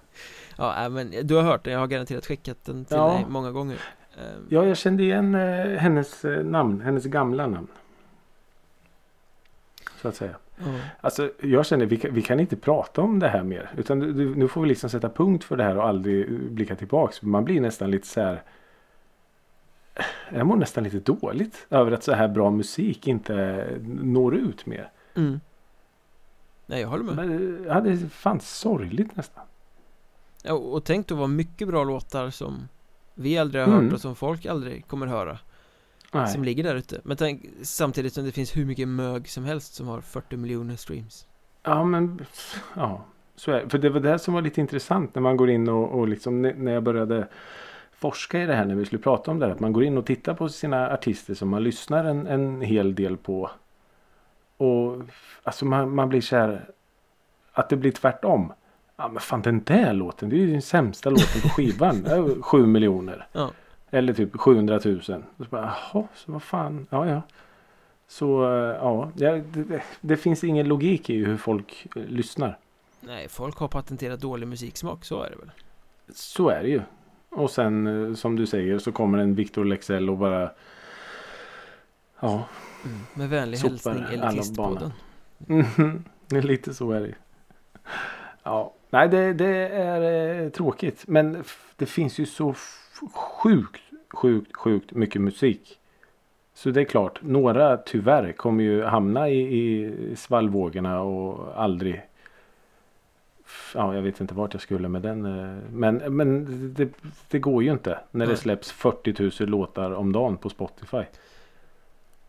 Ja, äh, men du har hört den, jag har garanterat skickat den till
Ja.
dig många gånger Ehm,
Ja, jag kände igen eh, hennes eh, namn. Hennes gamla namn. Så att säga.
ja.
Alltså, jag känner vi kan, vi kan inte prata om det här mer. Utan nu får vi liksom sätta punkt för det här och aldrig blicka tillbaks. Man blir nästan lite så här. Jag mår nästan lite dåligt över att så här bra musik inte når ut mer.
Mm. Nej, jag håller med
Men, ja, det är fan sorgligt nästan.
ja, Och tänk då vad mycket bra låtar som Vi aldrig har
Mm.
hört och som folk aldrig kommer höra
Nej.
Som ligger där ute Men tänk samtidigt som det finns hur mycket mög som helst som har 40 miljoner streams
Ja, men ja, så är. För det var det som var lite intressant när man går in och, och liksom när jag började forska i det här när vi skulle prata om det här. Att man går in och tittar på sina artister som man lyssnar en, en hel del på. Och alltså man, man blir så här att det blir tvärtom. Ja men fan den där låten, det är ju den sämsta låten på skivan. Sju miljoner.
Ja.
Eller typ 700 000. Och så bara, jaha, så vad fan, ja ja. Så eh, ja, det, det, det finns ingen logik i hur folk eh, lyssnar.
Nej, folk har patenterat dålig musiksmak, så är det väl
Så är det ju. Och sen eh, som du säger så kommer en Victor Lexell och bara Ja,
Med vänlig hälsning Elitistpodden
är lite så är det ju. Ja, nej det, det är eh, tråkigt. Men det finns ju så sjukt, sjukt, sjukt mycket musik. Så det är klart, några tyvärr kommer ju hamna i, i svallvågorna och aldrig Ja, jag vet inte vart jag skulle med den. eh, Men, men det, det går ju inte när det
Nej.
släpps 40 000 låtar om dagen på Spotify.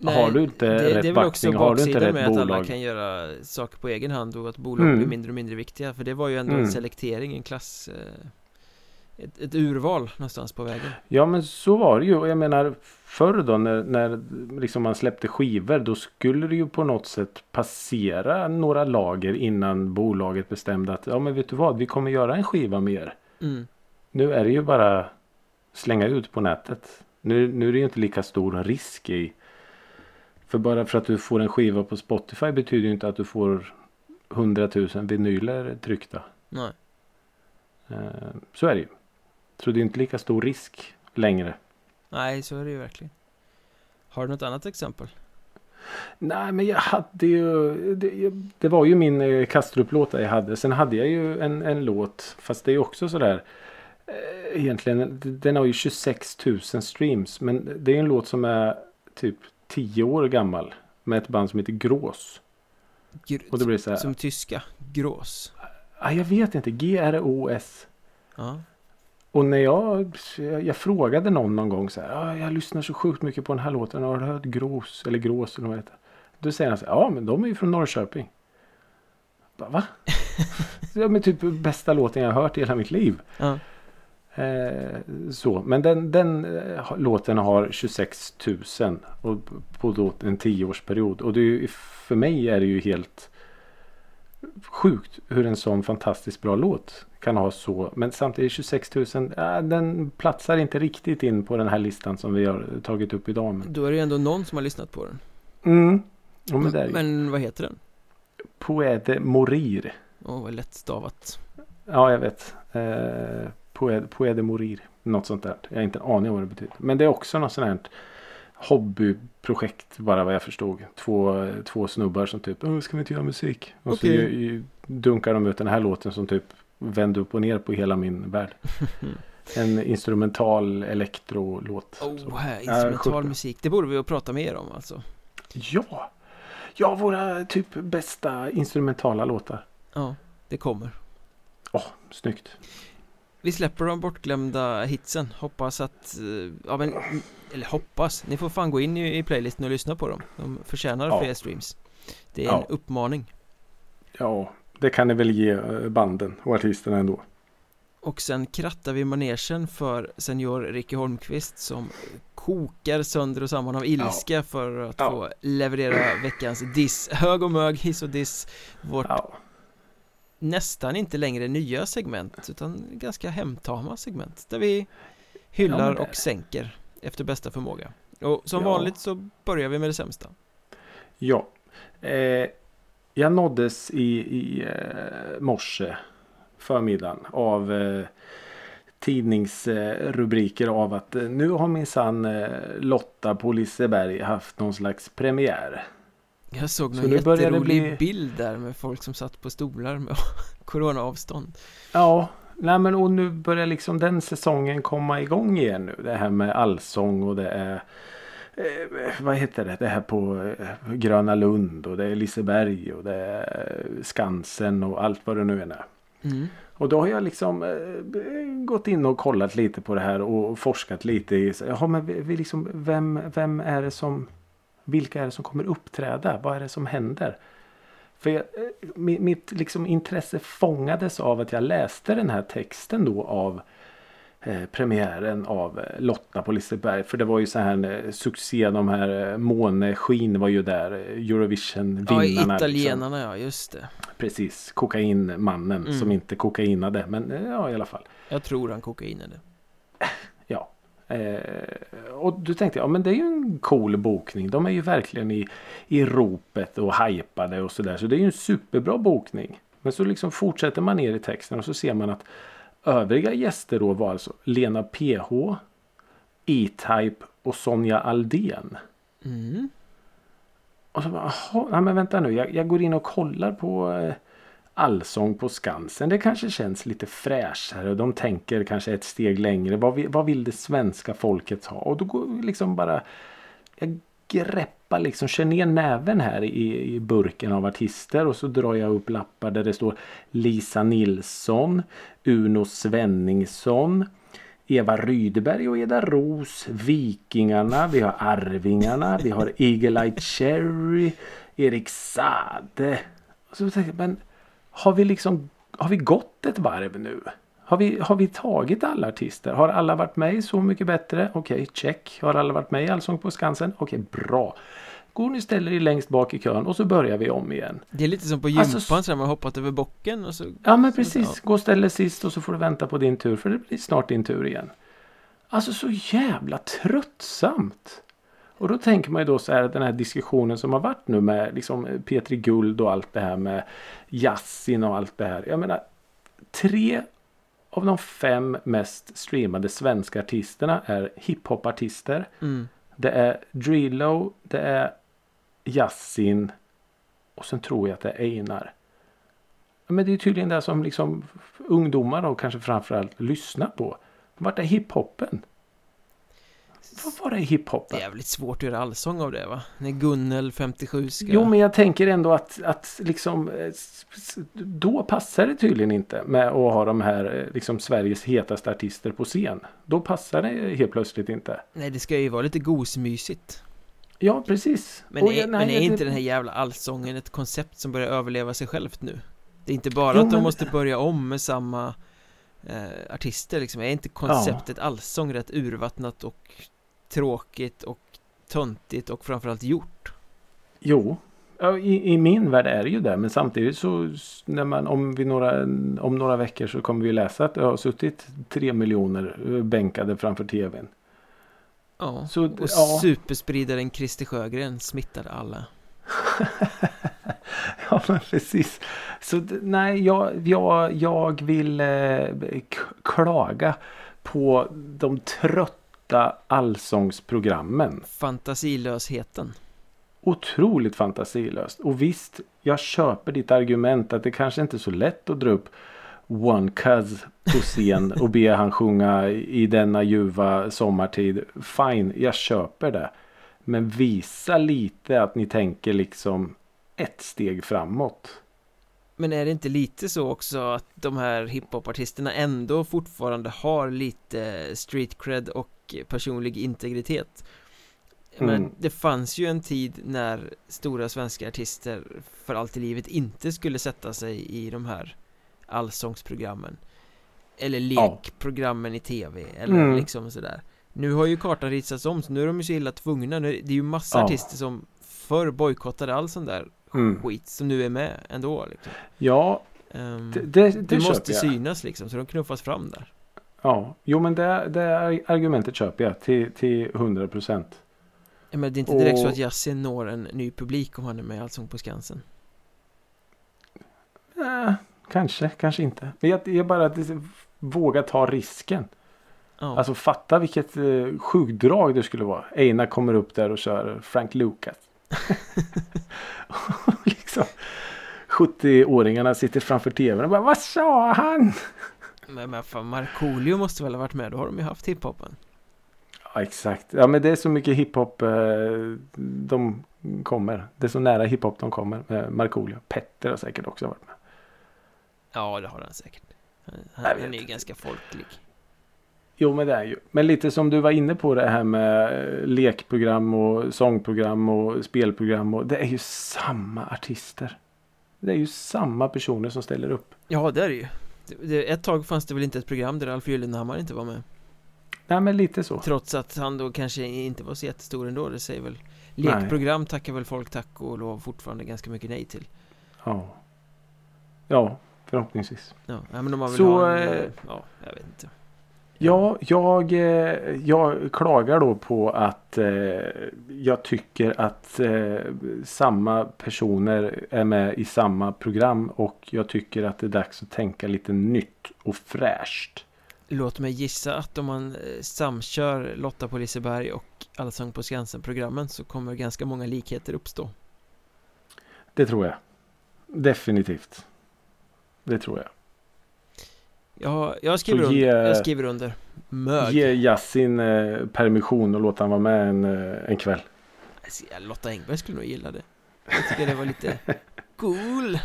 Har du inte
det,
rätt
det är väl också
har du inte rätt
med att alla
bolag?
kan göra saker på egen hand och att bolag
Mm.
blir mindre och mindre viktiga För det var ju ändå
Mm.
en selektering, en klass eh, ett, ett urval någonstans på vägen
Ja men så var det ju. Och jag menar förr då när, när liksom man släppte skivor. Då skulle det ju på något sätt passera några lager innan bolaget bestämde att ja men vet du vad. Vi kommer göra en skiva med er.
mm.
Nu är det ju bara slänga ut på nätet. Nu, nu är det ju inte lika stor risk i. För bara för att du får en skiva på Spotify betyder ju inte att du får 100 000 vinyler tryckta.
Nej,
Eh, så är det ju. Så det är inte lika stor risk längre.
Nej, så är det ju verkligen. Har du något annat exempel?
Nej, men jag hade ju... Det, det var ju min eh, Kastrup-låt jag hade. Sen hade jag ju en, en låt. Fast det är ju också sådär. Eh, egentligen, den har ju 26 000 streams. Men det är en låt som är typ 10 år gammal. Med ett band som heter Grås.
Gr
Och det blir så här.
Som tyska, grås.
Ah, jag vet inte. G-R-O-S.
Ja.
Och när jag, jag, frågade någon någon gång så här. Ah, jag lyssnar så sjukt mycket på den här låten. Har du hört Grås? Eller Grås eller vad heter. Då säger han så här. Ja men de är ju från Norrköping. Bara, Va? ja men typ bästa låten jag har hört i hela mitt liv.
ja.
Eh, så. Men den, den eh, låten har 26 000. Och på då en tioårsperiod. Och det ju, för mig är det ju helt sjukt hur en sån fantastiskt bra låt kan ha så. Men samtidigt 26 000. Äh, den platsar inte riktigt in på den här listan som vi har tagit upp idag. Men,
Då är det ju ändå någon som har lyssnat på den.
mm. ja, men, ju.
Men vad heter den?
Poede Morir.
Åh, vad lätt stavat.
Ja, jag vet. Eh, Poede, Poede Morir. Något sånt där. Jag har inte en aning om vad det betyder. Men det är också något sånt här hobbyprojekt bara vad jag förstod. Två, två snubbar som typ, "Åh, ska vi inte göra musik? Och så
Okej.
ju, ju, dunkar de ut den här låten som typ vände upp och ner på hela min värld. En instrumental elektrolåt.
Oh,
Ja,
instrumental musik. Det borde vi ju prata mer om alltså.
Ja! Ja, våra typ bästa instrumentala låtar.
Ja, det kommer.
Åh, snyggt.
Vi släpper de bortglömda hitsen. Hoppas att, eh, ja men, eller hoppas. Ni får fan gå in i, i playlisten och lyssna på dem. De förtjänar
Ja.
fler streams. Det är
Ja.
en uppmaning.
Ja, det kan ni väl ge eh, banden och artisterna ändå.
Och sen krattar vi manegen för senior Ricky Holmqvist som kokar sönder och samman av ilska för att
Ja.
få leverera veckans diss. Hög och mög, hiss och diss. Vårt
Ja,
nästan inte längre nya segment utan ganska hemtama segment där vi
Ja,
hyllar
det-
och sänker efter bästa förmåga. Och som
Ja.
vanligt så börjar vi med det sämsta.
ja. Eh, jag nåddes i, i eh, morse förmiddagen av eh, tidningsrubriker av att eh, nu har minsann Lotta på Liseberg haft någon slags premiär.
Jag såg
Så
någon
det
jätterolig
bli-
bild där med folk som satt på stolar med coronaavstånd.
Ja, nej men och nu börjar liksom den säsongen komma igång igen nu. Det här med allsång och det är eh, vad heter det? Det här på eh, Gröna Lund och det är Liseberg och det är Skansen och allt vad det nu är.
Mm.
Och då har jag liksom eh, gått in och kollat lite på det här och forskat lite i. Jaha, men vi, vi liksom, vem, vem är det som vilka är det som kommer uppträda? Vad är det som händer? För jag, eh, mi- mitt liksom intresse fångades av att jag läste den här texten då av eh, premiären av eh, Lotta på Liseberg. För det var ju så här eh, succé. De här eh, Måneskin var ju där. eh, Eurovision-vinnarna.
Ja,
liksom.
italienarna ja, just det.
Precis, kokainmannen
Mm.
som inte kokainade. Men ja, i alla fall.
Jag tror han kokainade.
Ja. Och då tänkte ja men det är ju en cool bokning. De är ju verkligen i, i ropet och hypade och sådär. Så det är ju en superbra bokning. Men så liksom fortsätter man ner i texten och så ser man att övriga gäster då var alltså Lena PH, E-Type och Sonja Aldén.
Mm.
Och så bara, jaha, men vänta nu. Jag, jag går in och kollar på eh, Allsång på Skansen. Det kanske känns lite fräschare. De tänker kanske ett steg längre. Vad vill, vad vill det svenska folket ha? Och då går liksom bara... Jag greppar liksom, kör ner näven här i, i burken av artister. Och så drar jag upp lappar där det står Lisa Nilsson, Uno Svenningsson. Eva Rydberg och Eda Ros, Vikingarna, vi har Arvingarna, vi har Eagle Eye Cherry, Erik Sade. Och så tänkte jag, men har vi liksom, har vi gått ett varv nu? Har vi, har vi tagit alla artister? Har alla varit med i Så mycket bättre? Okej, check. Har alla varit med i Allsång på Skansen? Okej, bra. Går ni ställer er längst bak i kön och så börjar vi om igen.
Det är lite som på
Alltså,
gympan, så här, man har hoppat över bocken och så
Ja men
Så-
precis. Gå och ställ dig sist och så får du vänta på din tur för det blir snart din tur igen. Alltså så jävla tröttsamt. Och då tänker man ju då så här den här diskussionen som har varit nu med liksom Petri Guld och allt det här med Yassin och allt det här. Jag menar tre av de fem mest streamade svenska artisterna är hiphopartister.
Mm.
Det är Drillo, det är Yasin och sen tror jag att det är Einar. Men det är tydligen det som liksom ungdomar och kanske framförallt lyssnar på. Vart är hiphopen? Vad var det i hiphopen?
Jävligt svårt att göra allsång av det va? När Gunnel 57 ska...
Jo men jag tänker ändå att, att liksom eh, Då passar det tydligen inte med att ha de här eh, liksom Sveriges hetaste artister på scen. Då passar det helt plötsligt inte.
Nej det ska ju vara lite gosmysigt
Ja precis.
Men,
Och
är,
jag-
men
nej,
är
det-
inte den här jävla allsången ett koncept som börjar överleva sig självt nu? Det är inte bara
Jo,
att de
men-
måste börja om med samma eh, artister liksom Är inte konceptet allsång rätt urvattnat och tråkigt och töntigt och framförallt gjort?
Jo. Ja, i, I min värld är det ju det. Men samtidigt så när man, om, vi några, om några veckor så kommer vi läsa att det har suttit tre miljoner eh, bänkade framför tvn.
Ja,
Så,
och
ja.
superspridaren Christer Sjögren smittade alla
Ja men precis. Så nej jag, jag, jag vill eh, klaga på de trötta allsångsprogrammen.
Fantasilösheten
Otroligt fantasilöst. Och visst, jag köper ditt argument att det kanske inte är så lätt att dra upp One Cuz på scen och be han sjunga i denna ljuva sommartid. Fine, jag köper det. Men visa lite att ni tänker liksom ett steg framåt.
Men är det inte lite så också att de här hiphopartisterna ändå fortfarande har lite street cred och personlig integritet? Men
Mm.
det fanns ju en tid när stora svenska artister för allt i livet inte skulle sätta sig i de här allsångsprogrammen Eller lekprogrammen i tv eller
Mm.
liksom sådär Nu har ju kartan ritsats om så nu är de ju så illa tvungna nu, Det är ju massa
Ja.
artister som förr bojkottade all sån där
Mm.
skit som nu är med ändå liksom
Ja,
Ehm,
det, det, det
Det måste
jag.
synas liksom, så de knuffas fram där
Ja, jo men det, det argumentet köper jag till, till 100 procent.
Ja, Men det är inte direkt så
Och-
att Yasin når en ny publik om han är med i Allsång på Skansen
Eh, kanske, kanske inte. Men jag, jag bara våga ta risken.
Ja,
Alltså fatta vilket eh, sjukdrag det skulle vara. Einar kommer upp där och kör Frank Lucas. Liksom 70-åringarna sitter framför tvn och bara Vad sa han?
Men, men fan Markoolio måste väl ha varit med, då har de ju haft hiphopen
Ja exakt. Ja men det är så mycket hiphop eh, de kommer. Det är så nära hiphop de kommer. Eh, Markoolio. Petter har säkert också varit med.
Ja, det har han säkert Han, han är ju ganska folklig
Jo men det är ju. Men lite som du var inne på det här med eh, lekprogram och sångprogram och spelprogram. Och det är ju samma artister. Det är ju samma personer som ställer upp.
Ja, det är det ju Ett tag fanns det väl inte ett program där Alf Gyllenhammar inte var med
Nej men lite så.
Trots att han då kanske inte var så jättestor ändå, det säger väl
Nej.
Lekprogram tackar väl folk tack och lov fortfarande ganska mycket nej till
Ja. Ja, förhoppningsvis.
Ja, men de har väl
Så,
en,
eh,
Ja, jag vet inte
Ja, jag, eh, jag klagar då på att eh, jag tycker att eh, samma personer är med i samma program och jag tycker att det är dags att tänka lite nytt och fräscht.
Låt mig gissa att om man samkör Lotta på Liseberg och Allsång på Skansen-programmen så kommer ganska många likheter uppstå
Det tror jag. Definitivt. Det tror jag.
Jag, jag, skriver,
ge-
under, jag skriver under Mög
Ge Yasin eh, permission och låta han vara med en, eh, en kväll.
Alltså, Lotta Engberg skulle nog gilla det Jag tycker det var lite cool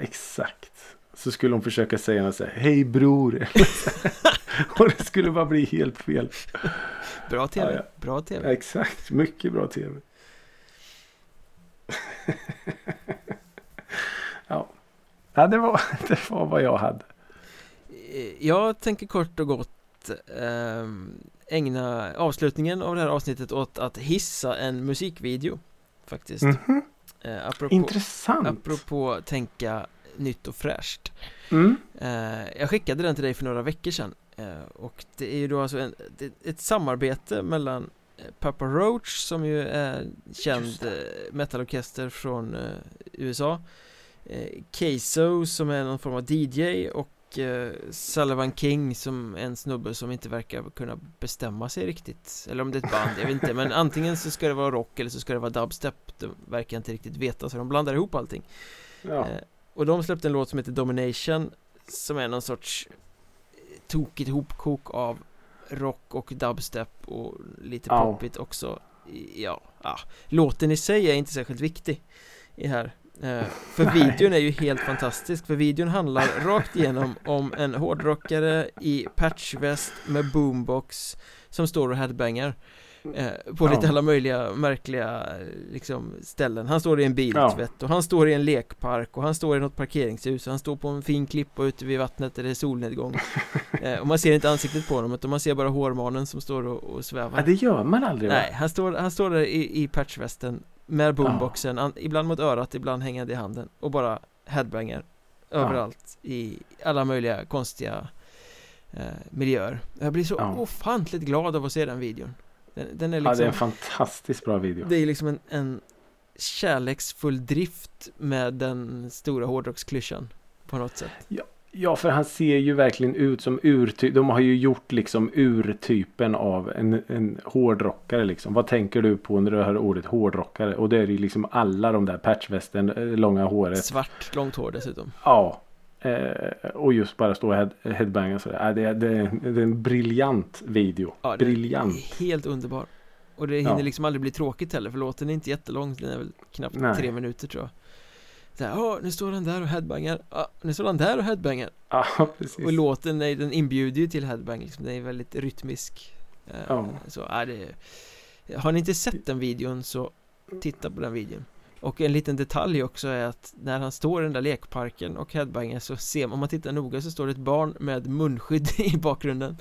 exakt. Så skulle hon försöka säga något så här, Hej bror. och det skulle bara bli helt fel.
Bra tv,
Ja, ja.
bra tv
Exakt, mycket bra tv. ja. ja, det var, det var vad jag hade.
Eh, Jag tänker kort och gott ehm, ägna avslutningen av det här avsnittet åt att hissa en musikvideo Faktiskt
Mhm.
eh, apropå,
Intressant.
apropå tänka nytt och fräscht
Mm.
eh, Jag skickade den till dig för några veckor sedan eh, Och det är ju då alltså en, ett samarbete mellan Papa Roach som ju är känd metalorkester från USA eh, som är någon form av DJ och eh, Sullivan King som en snubbe som inte verkar kunna bestämma sig riktigt Eller om det är ett band, jag vet inte Men antingen så ska det vara rock eller så ska det vara dubstep De verkar inte riktigt veta så de blandar ihop allting
Ja.
eh, Och de släppte en låt som heter Domination Som är någon sorts tokigt hopkok av rock och dubstep och lite
Ja.
poppigt också Ja, ah. låten i sig är inte särskilt viktig i här eh, För
Nej.
videon är ju helt fantastisk För videon handlar rakt igenom om en hårdrockare i patchväst med boombox Som står och headbangar eh, På lite
Ja.
alla möjliga märkliga eh, liksom, ställen Han står i en biltvätt och han står i en lekpark och han står i något parkeringshus och han står på en fin klippa ute vid vattnet där det är solnedgång eh, Och man ser inte ansiktet på honom utan man ser bara hårmanen som står och, och svävar
ja, det gör man aldrig va?
Nej, han står, han står där i, i patchvästen med boomboxen, an, ibland mot örat, ibland hängande i handen och bara headbanger överallt i alla möjliga konstiga eh, miljöer. Jag blir så
Ja.
ofantligt glad av att se den videon. Den, den är
Ja, det är
liksom,
en fantastiskt bra video.
det är liksom en, en kärleksfull drift med den stora hårdrocksklyschan på något sätt.
Ja, för han ser ju verkligen ut som urtyp. De har ju gjort liksom urtypen av en, en hårdrockare liksom. Vad tänker du på när du hör ordet hårdrockare? Och det är ju liksom alla de där patchvästen, eh, långa håret.
Svart, långt hår dessutom.
Ja. Eh, och just bara stå och head, headbanga sådär. Ja, det, är- det, är- det är en briljant video.
Ja,
briljant.
Helt underbar. Och det hinner
Ja.
liksom aldrig bli tråkigt heller för låten är inte jättelång, den är väl knappt
Nej.
tre minuter tror jag. Så här, ja, nu står han där och headbangar, ja, nu står han där och headbangar.
Ja, precis.
Och låten, är, den inbjuder ju till headbang liksom, den är väldigt rytmisk. Eh,
Ja.
Så, är det Har ni inte sett den videon så titta på den videon. Och en liten detalj också är att när han står i den där lekparken och headbangar så ser man, om man tittar noga så står det ett barn med munskydd i bakgrunden.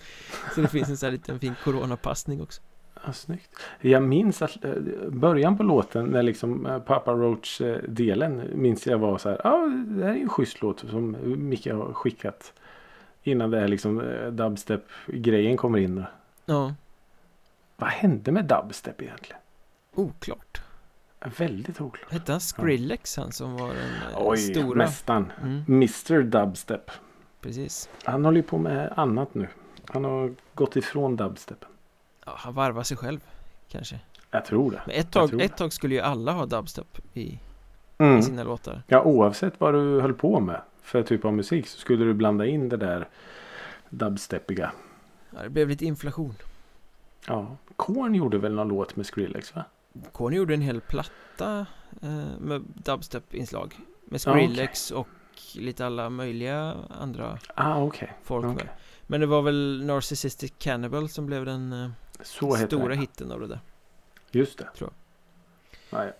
Så det finns en sån här liten fin coronapassning också.
Ja, snyggt. Jag minns att eh, början på låten när liksom eh, Papa Roach delen minns jag var så här. Ja, det här är ju en schysst låt som Micke har skickat. Innan det här liksom eh, dubstep grejen kommer in.
Ja,
Vad hände med dubstep egentligen?
oklart.
Väldigt oklart.
Hette han Skrillex han som var den
Oj,
stora?
mästaren.
Mm,
Mr Dubstep.
precis.
Han håller ju på med annat nu. Han har gått ifrån dubstepen.
Ja, han varvar sig själv kanske.
Jag tror det.
Men ett tag, ett tag skulle ju alla ha dubstep i,
Mm.
i sina låtar.
Ja, oavsett vad du höll på med för typ av musik så skulle du blanda in det där dubstepiga.
Ja, det blev lite inflation.
Ja, Korn gjorde väl någon låt med Skrillex va?
Korn gjorde en hel platta eh, med dubstep-inslag. Med
Ja,
Skrillex och lite alla möjliga andra
Ah, okej.
folk
Okej.
med. Men det var väl Narcissistic Cannibal som blev den eh,
Så heter
stora
det.
hitten av det där.
Just det.
Tror
Nej.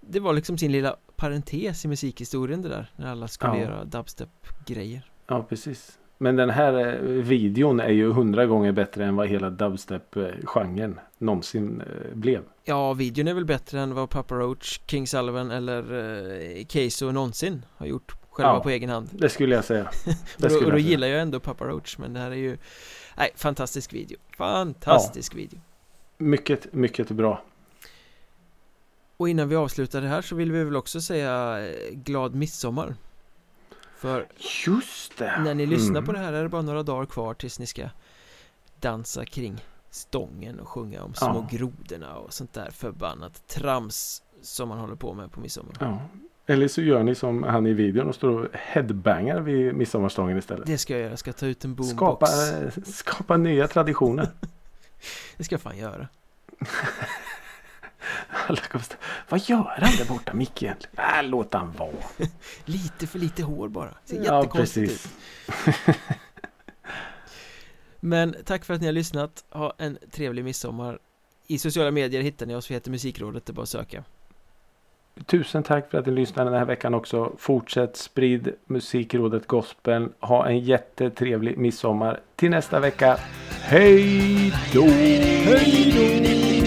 Det var liksom sin lilla parentes i musikhistorien det där. När alla skulle
Ja.
göra dubstep-grejer.
Ja, precis. Men den här eh, videon är ju hundra gånger bättre än vad hela dubstep-genren någonsin eh, blev.
Ja, videon är väl bättre än vad Papa Roach, King Sullivan eller eh, Keizo någonsin har gjort själva
Ja.
på egen hand.
Det skulle jag säga.
Och
Det
då,
skulle
och då
jag
gillar jag ändå Papa Roach men det här är ju Nej, fantastisk video Fantastisk video
Mycket, mycket bra.
Och innan vi avslutar det här så vill vi väl också säga eh, Glad midsommar För
Just det.
när ni lyssnar
Mm.
på det här är det bara några dagar kvar tills ni ska Dansa kring stången och sjunga om små
Ja.
grodorna och sånt där förbannat trams Som man håller på med på midsommar
Ja. Eller så gör ni som han i videon och står och headbangar vid midsommarstången istället.
Det ska jag göra, jag ska ta ut en boombox
Skapa, eh, skapa nya traditioner.
Det ska jag fan göra
Alla kommer stå, Vad gör han där borta Micke egentligen? Äh, låt han vara.
Lite för lite hår bara Ser
Ja,
jättekonstigt ut
precis.
Men tack för att ni har lyssnat. Ha en trevlig midsommar. I sociala medier hittar ni oss. Vi heter Musikrådet. Det är bara att söka.
Tusen tack för att ni lyssnade den här veckan också. Fortsätt sprid Musikrådet Gospel. Ha en jättetrevlig midsommar. Till nästa vecka. Hej då!
Hej då!